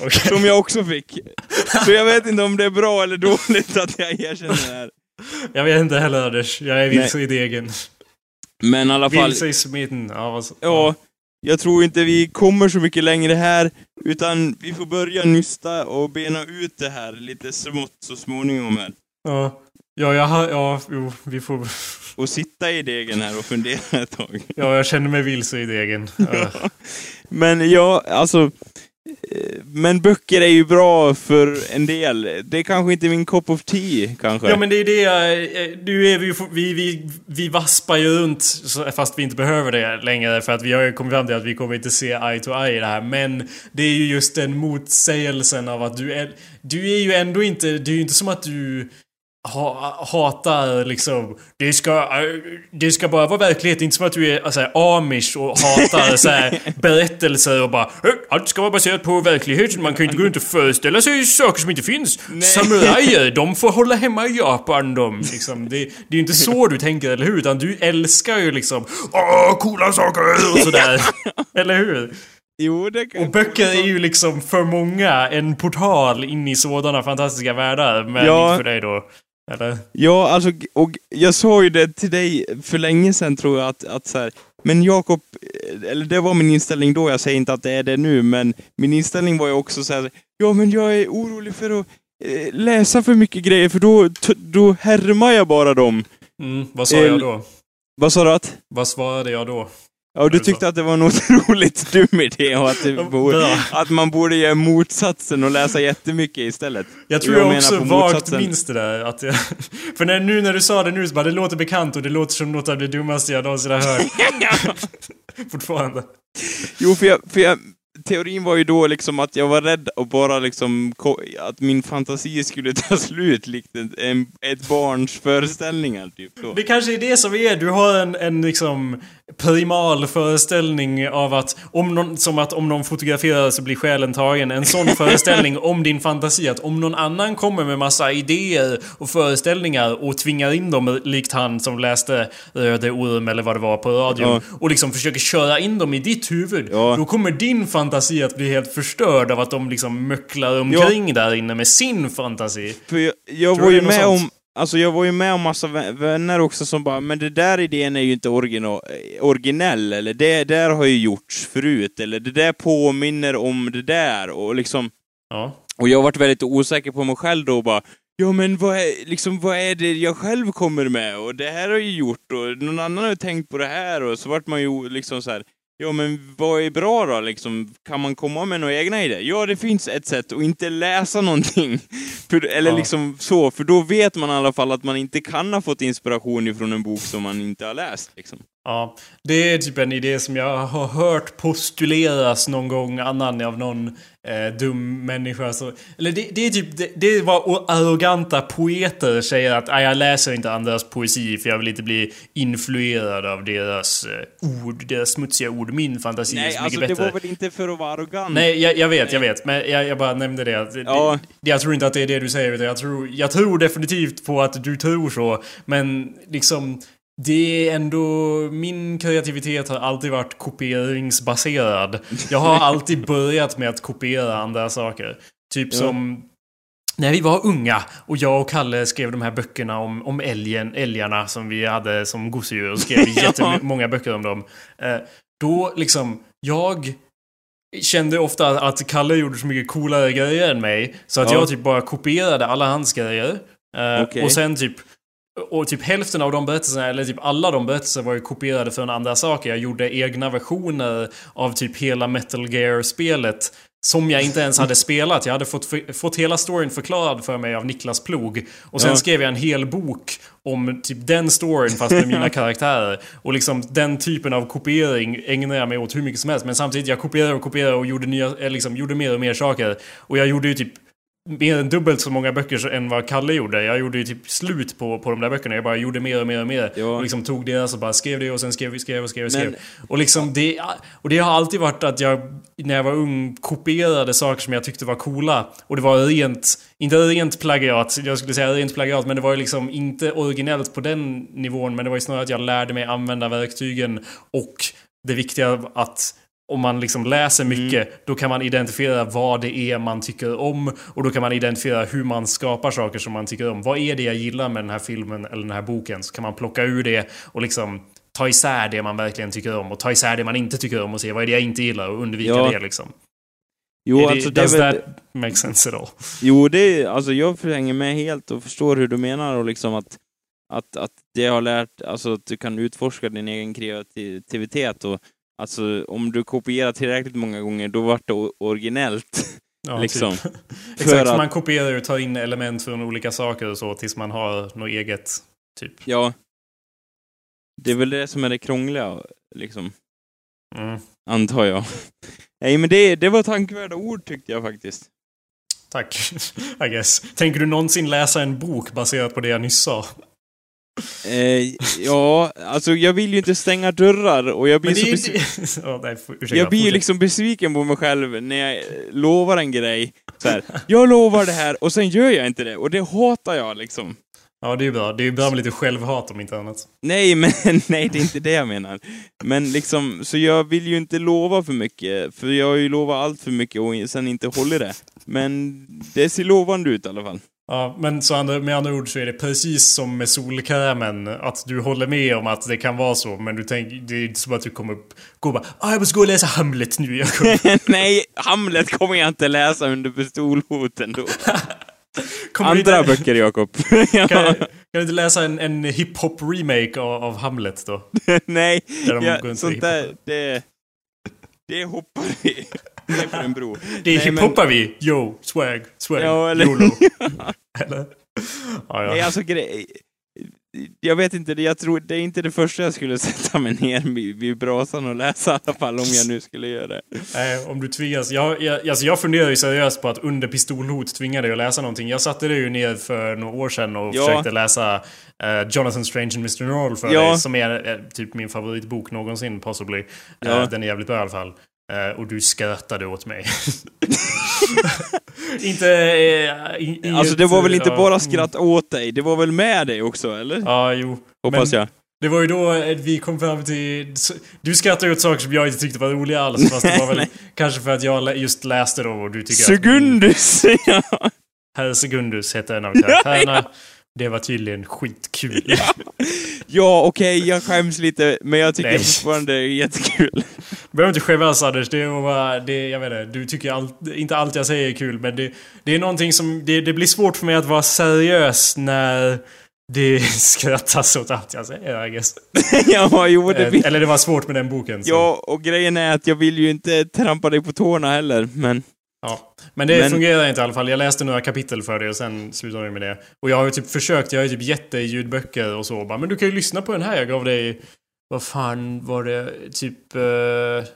Okej. Som jag också fick. Så jag vet inte om det är bra eller dåligt att jag erkänner det här. Jag vet inte heller Anders. Jag är vilse i degen. Men i alla fall, Vilse i smitten. Ja, vad så- ja, jag tror inte vi kommer så mycket längre här, utan vi får börja nysta och bena ut det här lite smått så småningom här. Ja. Ja, jag har... Ja, jo, vi får... Och sitta i degen här och fundera ett tag. Ja, jag känner mig vilse i degen. (laughs) Ja. Men ja, alltså... eh, Men böcker är ju bra för en del. Det är kanske inte min cup of tea, kanske. Ja men det är det eh, Nu är vi ju... Vi, vi, vi vaspar ju runt fast vi inte behöver det längre för att vi har ju kommit fram till att vi kommer inte se eye to eye i det här. Men det är ju just den motsägelsen av att du är... Du är ju ändå inte... Det är ju inte som att du... Ha, hatar liksom... Det ska, det ska bara vara verklighet. Inte som att du är alltså, amish och hatar så här, (laughs) berättelser och bara "Eh, Allt ska vara baserat på verkligheten. Man kan ju inte gå runt och föreställa sig saker som inte finns. Samurajer, (laughs) de får hålla hemma i Japan de. Liksom, det, det är ju inte så du tänker, eller hur? Utan du älskar ju liksom Åh, coola saker och sådär. (laughs) eller hur? Jo. Och böcker är ju liksom för många en portal in i sådana fantastiska världar. Men Ja. inte för dig då. Eller? Ja, alltså, och jag sa ju det till dig för länge sedan tror jag att, att så här, men Jakob, eh, eller det var min inställning då, jag säger inte att det är det nu, men min inställning var ju också så här, ja men jag är orolig för att eh, läsa för mycket grejer, för då, då härmar jag bara dem. Mm, vad sa Eh, jag då? Vad sa du att? Vad svarade jag då? Ja, du Alltså. tyckte att det var en otroligt (laughs) dum idé och att, borde, att man borde göra motsatsen och läsa jättemycket istället. Jag tror Jag jag, också vagt motsatsen. minns det där. Att jag, (laughs) för när, nu när du sa det nu så bara, det låter bekant och det låter som något av det dummaste jag någonsin har hört. (laughs) Fortfarande. Jo, för jag, för jag teorin var ju då liksom att jag var rädd och bara liksom att min fantasi skulle ta slut likt en, en, ett barns föreställningar typ. Det kanske är det som är, du har en, en liksom primal föreställning av att om någon, som att om någon fotograferar så blir själen tagen. En sån (laughs) föreställning om din fantasi att om någon annan kommer med massa idéer och föreställningar och tvingar in dem likt han som läste Röde Orm eller vad det var på radion Ja. och liksom försöker köra in dem i ditt huvud. Ja. Då kommer din fantasi att bli helt förstörd av att de liksom möcklar omkring där inne med sin fantasi. För jag, jag var ju med sånt? om Alltså jag var ju med om massa vä- vänner också som bara, men det där idén är ju inte originell, eller det där har ju gjorts förut, eller det där påminner om det där, och liksom... Ja. Och jag har varit väldigt osäker på mig själv då och bara, ja men vad är, liksom, vad är det jag själv kommer med? Och det här har jag ju gjort, och någon annan har ju tänkt på det här, och så vart man ju liksom så här. Ja men vad är bra då liksom? Kan man komma med några egna idéer? Ja det finns ett sätt att inte läsa någonting. (laughs) För, eller Ja. liksom så, för då vet man i alla fall att man inte kan ha fått inspiration ifrån en bok som man inte har läst. Liksom. Ja, det är typ en idé som jag har hört postuleras någon gång annan av någon eh, dum människa. Så, eller det, det är typ, det, det är vad arroganta poeter säger att "Nej, jag läser inte andras poesi för jag vill inte bli influerad av deras eh, ord, deras smutsiga ord. Min fantasi är Nej, så mycket alltså det bättre. var väl inte för att vara arrogant? Nej, jag, jag vet, jag vet. Men jag, jag bara nämnde det. Att, Ja. det. Jag tror inte att det är det du säger. Utan jag, tror, jag tror definitivt på att du tror så. Men liksom... Det är ändå... Min kreativitet har alltid varit kopieringsbaserad. Jag har (laughs) alltid börjat med att kopiera andra saker. Typ Ja. som... När vi var unga och jag och Kalle skrev de här böckerna om, om älgen, älgarna som vi hade som gosedjur och skrev (laughs) Ja. jättemånga böcker om dem. Eh, då liksom, jag kände ofta att Kalle gjorde så mycket coolare grejer än mig. Så att Ja. jag typ bara kopierade alla hans grejer. Eh, Okej. Och sen typ och typ hälften av de berättelserna, eller typ alla de berättelserna var ju kopierade från andra saker. Jag gjorde egna versioner av typ hela Metal Gear-spelet. Som jag inte ens hade spelat. Jag hade fått, fått hela storyn förklarad för mig av Niklas Plog. Och sen Ja. skrev jag en hel bok om typ den storyn fast med mina (laughs) karaktärer. Och liksom den typen av kopiering ägnar jag mig åt hur mycket som helst. Men samtidigt, jag kopierade och kopierade och gjorde, nya, eh, liksom, gjorde mer och mer saker. Och jag gjorde ju typ mer än dubbelt så många böcker än vad Kalle gjorde. Jag gjorde ju typ slut på, på de där böckerna. Jag bara gjorde mer och mer och mer. Ja. Och liksom tog deras och bara skrev det och sen skrev, skrev och skrev och skrev. Men- Och liksom det... Och det har alltid varit att jag, när jag var ung, kopierade saker som jag tyckte var coola. Och det var rent... Inte rent plagiat, jag skulle säga rent plagiat, men det var ju liksom inte originellt på den nivån. Men det var ju snarare att jag lärde mig använda verktygen och det viktiga att om man liksom läser mycket, då kan man identifiera vad det är man tycker om. Och då kan man identifiera hur man skapar saker som man tycker om. Vad är det jag gillar med den här filmen eller den här boken? Så kan man plocka ur det och liksom ta isär det man verkligen tycker om. Och ta isär det man inte tycker om och se vad är det jag inte gillar och undvika Ja. det liksom. Jo, Är alltså det är does väl... that make sense at all? Jo, det är, alltså jag hänger med helt och förstår hur du menar och liksom att, att, att det har lärt, alltså att du kan utforska din egen kreativitet och alltså om du kopierar tillräckligt många gånger då vart det originellt. (laughs) Ja, liksom. Typ. (laughs) Exakt, att- man kopierar och tar in element från olika saker och så tills man har något eget. Typ. Ja. Det är väl det som är det krångliga, liksom. Mm. Antar jag. (laughs) Nej, men det, det var tankvärda ord tyckte jag faktiskt. Tack, I guess. Tänker du någonsin läsa en bok baserat på det jag nyss sa? Eh, ja, alltså jag vill ju inte stänga dörrar och jag blir så besviken. (laughs) Ja, nej, ursäkta, Jag blir ju liksom besviken på mig själv när jag eh, lovar en grej. Så här, jag lovar det här och sen gör jag inte det. Och det hatar jag liksom. Ja, det är ju bra. Det är ju bra med lite självhat om inte annat. Nej, (laughs) men nej, det är inte det jag menar. Men liksom, så jag vill ju inte lova för mycket. För jag har ju lovat allt för mycket och sen inte hållit det. Men det ser lovande ut i alla fall. Ja, men så andra, med andra ord så är det precis som med solkrämen. Att du håller med om att det kan vara så. Men du tänker, det är inte som att du kommer gå och bara ah, jag måste gå och läsa Hamlet nu. Kommer, (laughs) nej, Hamlet kommer jag inte läsa under pistolhoten då. (laughs) Andra inte, böcker, Jakob. (laughs) Kan, kan du inte läsa en, en hiphop-remake av, av Hamlet då? Nej, Där de ja, sånt där, det... Det hoppar vi ner på en bro. Det är Nej, men- vi. Yo, swag, swag, Ja, eller- YOLO. (laughs) eller? Ja, Nej, alltså grej... jag vet inte, det- jag tror det är inte det första jag skulle (laughs) sätta mig ner vid, vid brasan och läsa i alla fall, om jag nu skulle göra det. Nej, om du tvingas. Jag, jag, alltså jag funderar ju seriöst på att under pistolhot tvinga dig att läsa någonting. Jag satte dig ju ner för några år sedan och Ja. försökte läsa eh, Jonathan Strange and Mr. Norrell för Ja. dig. Som är eh, typ min favoritbok någonsin, possibly. Ja. Eh, den är jävligt bra i alla fall. Eh, och du skrattade åt mig. (laughs) inte... Eh, i, i Alltså det var väl eh, inte ja, bara skratt åt dig, det var väl med dig också, eller? Ja, jo. Hoppas men- jag. Det var ju då eh, vi kom fram till... Du skrattade åt saker som jag inte tyckte var roliga alls. Fast det var väl (laughs) kanske för att jag just läste då och du tycker att... Segundus! (laughs) ja. Herr Segundus hette en av karaktärerna. Det var tydligen skitkul. (laughs) Ja, okej, jag skäms lite, men jag tycker Nej. fortfarande det är jättekul. behöver inte skämmas Anders. Det är bara, det, jag vet inte, du tycker allt, inte allt jag säger är kul. Men det, det är någonting som, det, det blir svårt för mig att vara seriös när det (laughs) skrattas åt allt jag säger I guess. (laughs) ja, jo, det Eh, vill... Eller det var svårt med den boken. Så. Ja, och grejen är att jag vill ju inte trampa dig på tårna heller, men... Men det Men- fungerar inte i alla fall. Jag läste några kapitel för det och sen slutade jag med det. Och jag har ju typ försökt, jag har ju typ gett dig ljudböcker och så. Bara, men du kan ju lyssna på den här. Jag gav dig, vad fan var det? Typ eh,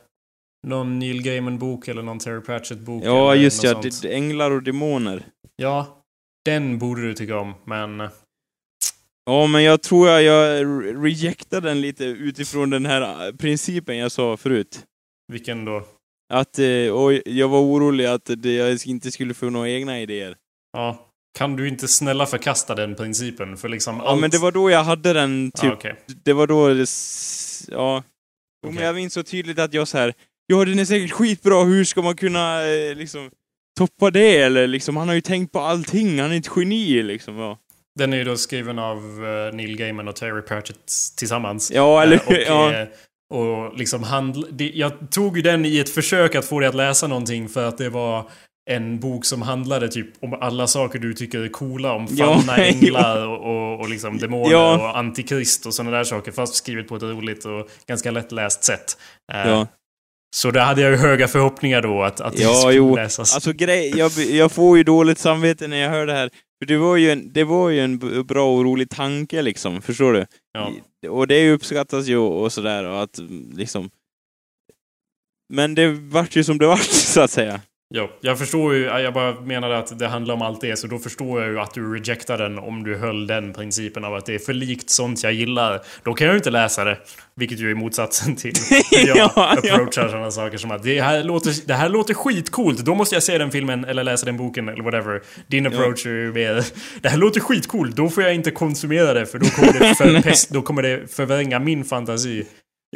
någon Neil Gaiman-bok eller någon Terry Pratchett-bok. Ja, just ja, sånt. änglar och demoner. Ja, den borde du tycka om. Men eh, Ja, men jag tror jag, jag re- rejectar den lite utifrån den här äh, principen jag sa förut. vilken då? Att, eh, och jag var orolig att jag inte skulle få några egna idéer. Ja. Kan du inte snälla förkasta den principen? För liksom Ja, men det var då jag hade den, typ, Ja, okej. det var då det, ja. Jo, Men jag minns så tydligt att jag så här. ja den är säkert skitbra, hur ska man kunna eh, liksom toppa det? Eller liksom, han har ju tänkt på allting, han är ett geni liksom. Ja, Den är ju då skriven av eh, Neil Gaiman och Terry Pratchett tillsammans. ja eller Eh, och, ja. Och liksom handl- det, Jag tog ju den i ett försök att få dig att läsa någonting för att det var en bok som handlade typ om alla saker du tycker är coola. Om fallna (laughs) änglar och, och, och liksom demoner Ja. och antikrist och sådana där saker. Fast skrivet på ett roligt och ganska lättläst sätt. Eh, Ja. Så där hade jag ju höga förhoppningar då att, att det Ja, skulle jo. läsas. Alltså grej, jag, jag får ju dåligt samvete när jag hör det här. För det var ju en, det var ju en bra och rolig tanke liksom, förstår du? Ja. Och det uppskattas ju och sådär och att liksom... Men det vart ju som det vart, (laughs) så att säga. Jo, jag förstår ju, jag bara menade att det handlar om allt det, så då förstår jag ju att du rejectar den om du höll den principen av att det är för likt sånt jag gillar. Då kan jag ju inte läsa det. Vilket ju är motsatsen till (laughs) hur jag Ja, ja. approachar sådana saker som att det här, låter, det här låter skitcoolt, då måste jag se den filmen eller läsa den boken eller whatever. Din approach är ju mer, det här låter skitcoolt, då får jag inte konsumera det för då kommer det, förpest, (laughs) då kommer det förvränga min fantasi.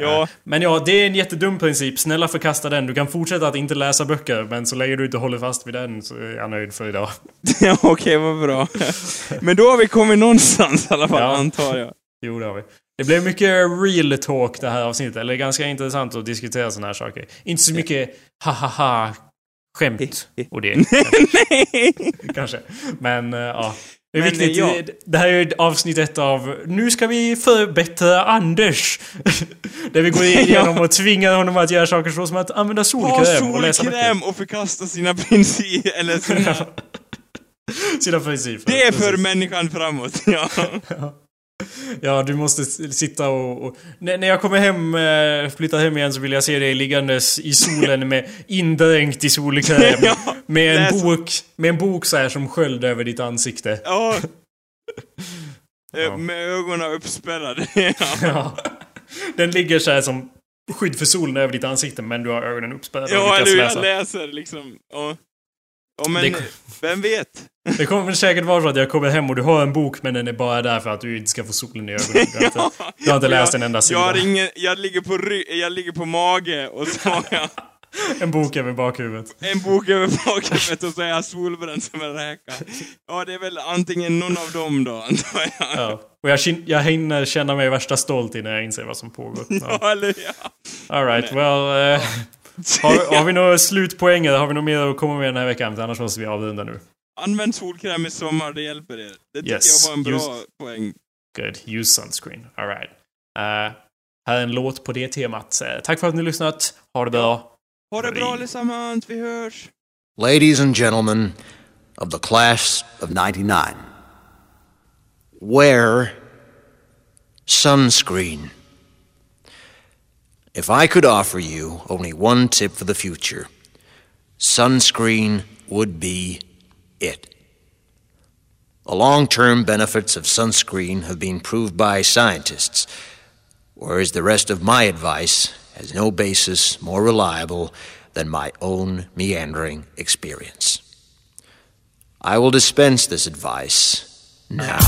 Ja, Men ja, det är en jättedum princip. Snälla förkasta den. Du kan fortsätta att inte läsa böcker, men så länge du inte håller fast vid den så är jag nöjd för idag. (laughs) ja okej, vad bra. (laughs) Men då har vi kommit någonstans i alla fall, Ja. antar jag. Jo, det har vi. Det blev mycket real talk det här avsnittet. Eller ganska intressant att diskutera sådana här saker. Inte så mycket ha-ha-ha skämt (laughs) och det. Nej! kanske. Men eh, ja. Det är Men, viktigt. ja. Det- här är avsnitt ett av Nu ska vi förbättra Anders. (laughs) Där vi går (laughs) igenom och tvingar honom att göra saker så som att använda Ha solkräm och solkräm och förkasta sina principer, (laughs) eller sina... Sina principer. Det är för Precis. människan framåt, ja. Ja, (laughs) du måste sitta och... och när, jag kommer hem, eh, flyttar hem igen så vill jag se dig liggandes i solen med (laughs) indränkt i solkräm. Ja, med, en bok, med en bok så här som sköld över ditt ansikte. Ja. (laughs) Eh, Ja. Med ögonen uppspärrade. ja. Ja. Den ligger så här som skydd för solen över ditt ansikte men du har ögonen uppspärrade Ja, eller hur? Jag läser liksom. Ja, ja men Det- vem vet? (laughs) Det kommer säkert vara så att jag kommer hem och du har en bok men den är bara där för att du inte ska få solen i ögonen. Du har inte, du har inte läst en enda Jag, sida. har ingen, jag, ligger på ry, jag ligger på mage och så har jag (laughs) En bok över bakhuvudet. en bok över bakhuvudet och så är jag solbränd som en räka. Ja, det är väl antingen någon av dem då, antar jag. Ja. Och jag, jag hinner känna mig värsta stolt innan jag inser vad som pågår. Ja. Ja, eller ja. Alright, well... eh, har, (laughs) har vi några slutpoänger? Har vi något mer att komma med den här veckan? Annars måste vi avrunda nu. Använd solkräm i sommar, det hjälper er. Det tycker Yes, jag var en bra just- poäng. Good. Use sunscreen. Alright. Uh, här är en låt på det temat. Eh, tack för att ni har lyssnat. Ha det bra. Ha det bra allesammans, vi hörs! Ladies and gentlemen of the class of 99, where Sunscreen. If I could offer you only one tip for the future, sunscreen would be it. The long term benefits of sunscreen have been proved by scientists, whereas the rest of my advice has no basis more reliable than my own meandering experience. I will dispense this advice now.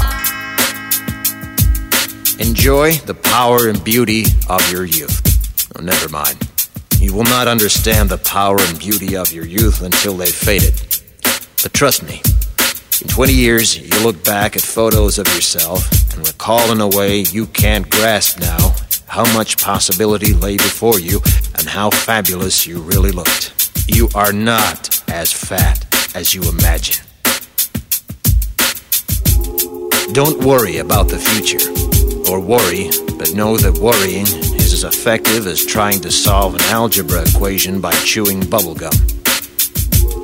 Enjoy the power and beauty of your youth. Oh, never mind. You will not understand the power and beauty of your youth until they've faded. But trust me, in 20 years, you'll look back at photos of yourself and recall in a way you can't grasp now how much possibility lay before you and how fabulous you really looked. You are not as fat as you imagine. Don't worry about the future, or worry, but know that worrying as effective as trying to solve an algebra equation by chewing bubblegum.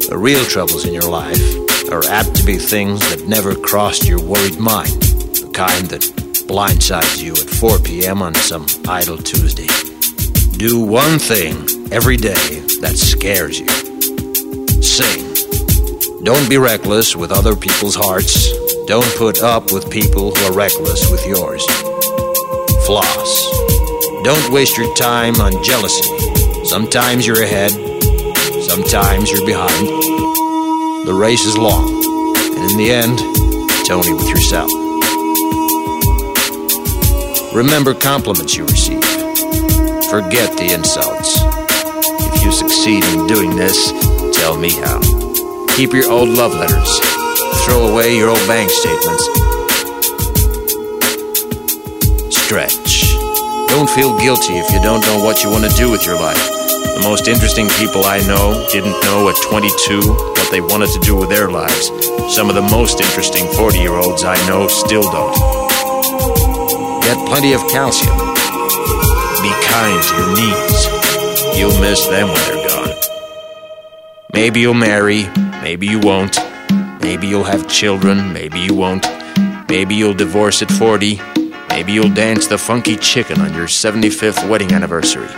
The real troubles in your life are apt to be things that never crossed your worried mind, the kind that blindsides you at 4 p.m. on some idle Tuesday. Do one thing every day that scares you. Sing. Don't be reckless with other people's hearts. Don't put up with people who are reckless with yours. Floss. Don't waste your time on jealousy. Sometimes you're ahead, sometimes you're behind. The race is long, and in the end, it's only with yourself. Remember compliments you receive. Forget the insults. If you succeed in doing this, tell me how. Keep your old love letters. Throw away your old bank statements. Stretch. Don't feel guilty if you don't know what you want to do with your life. The most interesting people I know didn't know at 22 what they wanted to do with their lives. Some of the most interesting 40 year olds I know still don't. Get plenty of calcium. Be kind to your knees. You'll miss them when they're gone. Maybe you'll marry, maybe you won't. Maybe you'll have children, maybe you won't. Maybe you'll divorce at 40. Maybe you'll dance the funky chicken on your 75th wedding anniversary.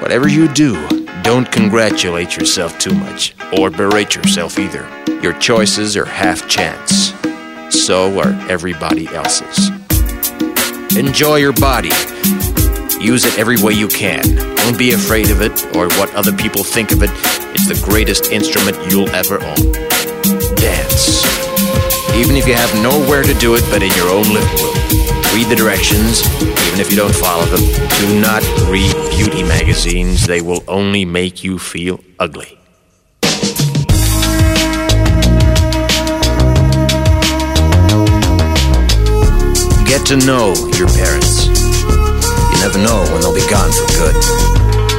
Whatever you do, don't congratulate yourself too much, or berate yourself either. Your choices are half chance. So are everybody else's. Enjoy your body. Use it every way you can. Don't be afraid of it or what other people think of it. It's the greatest instrument you'll ever own. Dance. Even if you have nowhere to do it but in your own living room. Read the directions, even if you don't follow them. Do not read beauty magazines, they will only make you feel ugly. Get to know your parents. You never know when they'll be gone for good.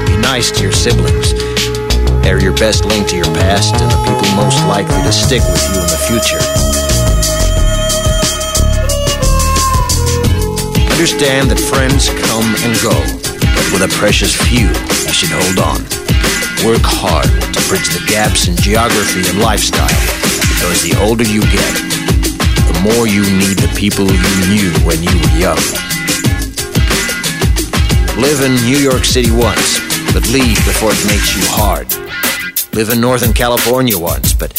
Be nice to your siblings. They're your best link to your past and the people most likely to stick with you in the future. Understand that friends come and go, but with a precious few, you should hold on. Work hard to bridge the gaps in geography and lifestyle, because the older you get, the more you need the people you knew when you were young. Live in New York City once, but leave before it makes you hard. Live in Northern California once, but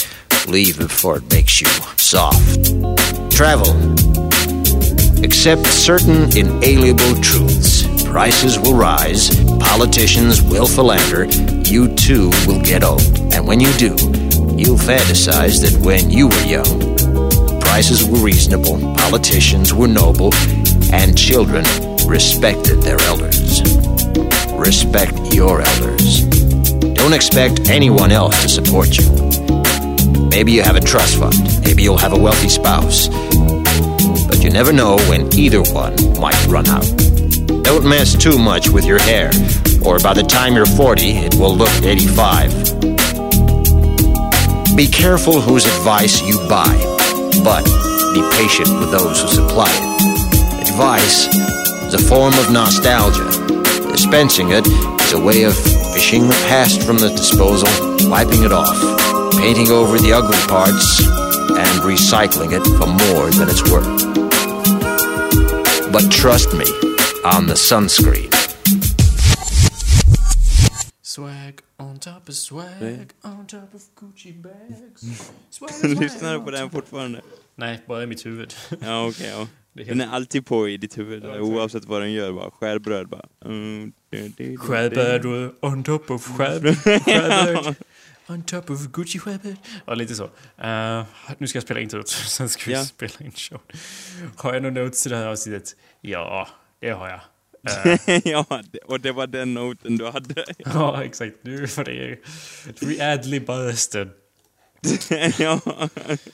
leave before it makes you soft. Travel. Accept certain inalienable truths. Prices will rise, politicians will philander, you too will get old. And when you do, you'll fantasize that when you were young, prices were reasonable, politicians were noble, and children respected their elders. Respect your elders. Don't expect anyone else to support you. Maybe you have a trust fund. Maybe you'll have a wealthy spouse. Never know when either one might run out. Don't mess too much with your hair, or by the time you're 40, it will look 85. Be careful whose advice you buy, but be patient with those who supply it. Advice is a form of nostalgia. Dispensing it is a way of fishing the past from the disposal, wiping it off, painting over the ugly parts, and recycling it for more than it's worth. But trust me on the sunscreen. Swag on top of swag on top of Gucci bags. (laughs) Swag, Lyssnar du on på den fortfarande? Nej, bara i mitt huvud. (laughs) Ja, okej, ja. Det är Den är alltid på i ditt huvud, Ja, oavsett vad den gör bara. Skär bröd bara. Mm, du. Skärbrädor on top of (laughs) skärb- skärbräd. On top of Gucci skärbräd. Ja, lite så. Eh, nu ska jag spela introt, (laughs) sen ska vi Ja. spela in show. Har jag några notes till det här avsnittet? Ja, det har jag. (laughs) Eh, ja, och det var den noten du hade. (laughs) ja, exakt. Nu får det... Vi adlibbar resten. ja.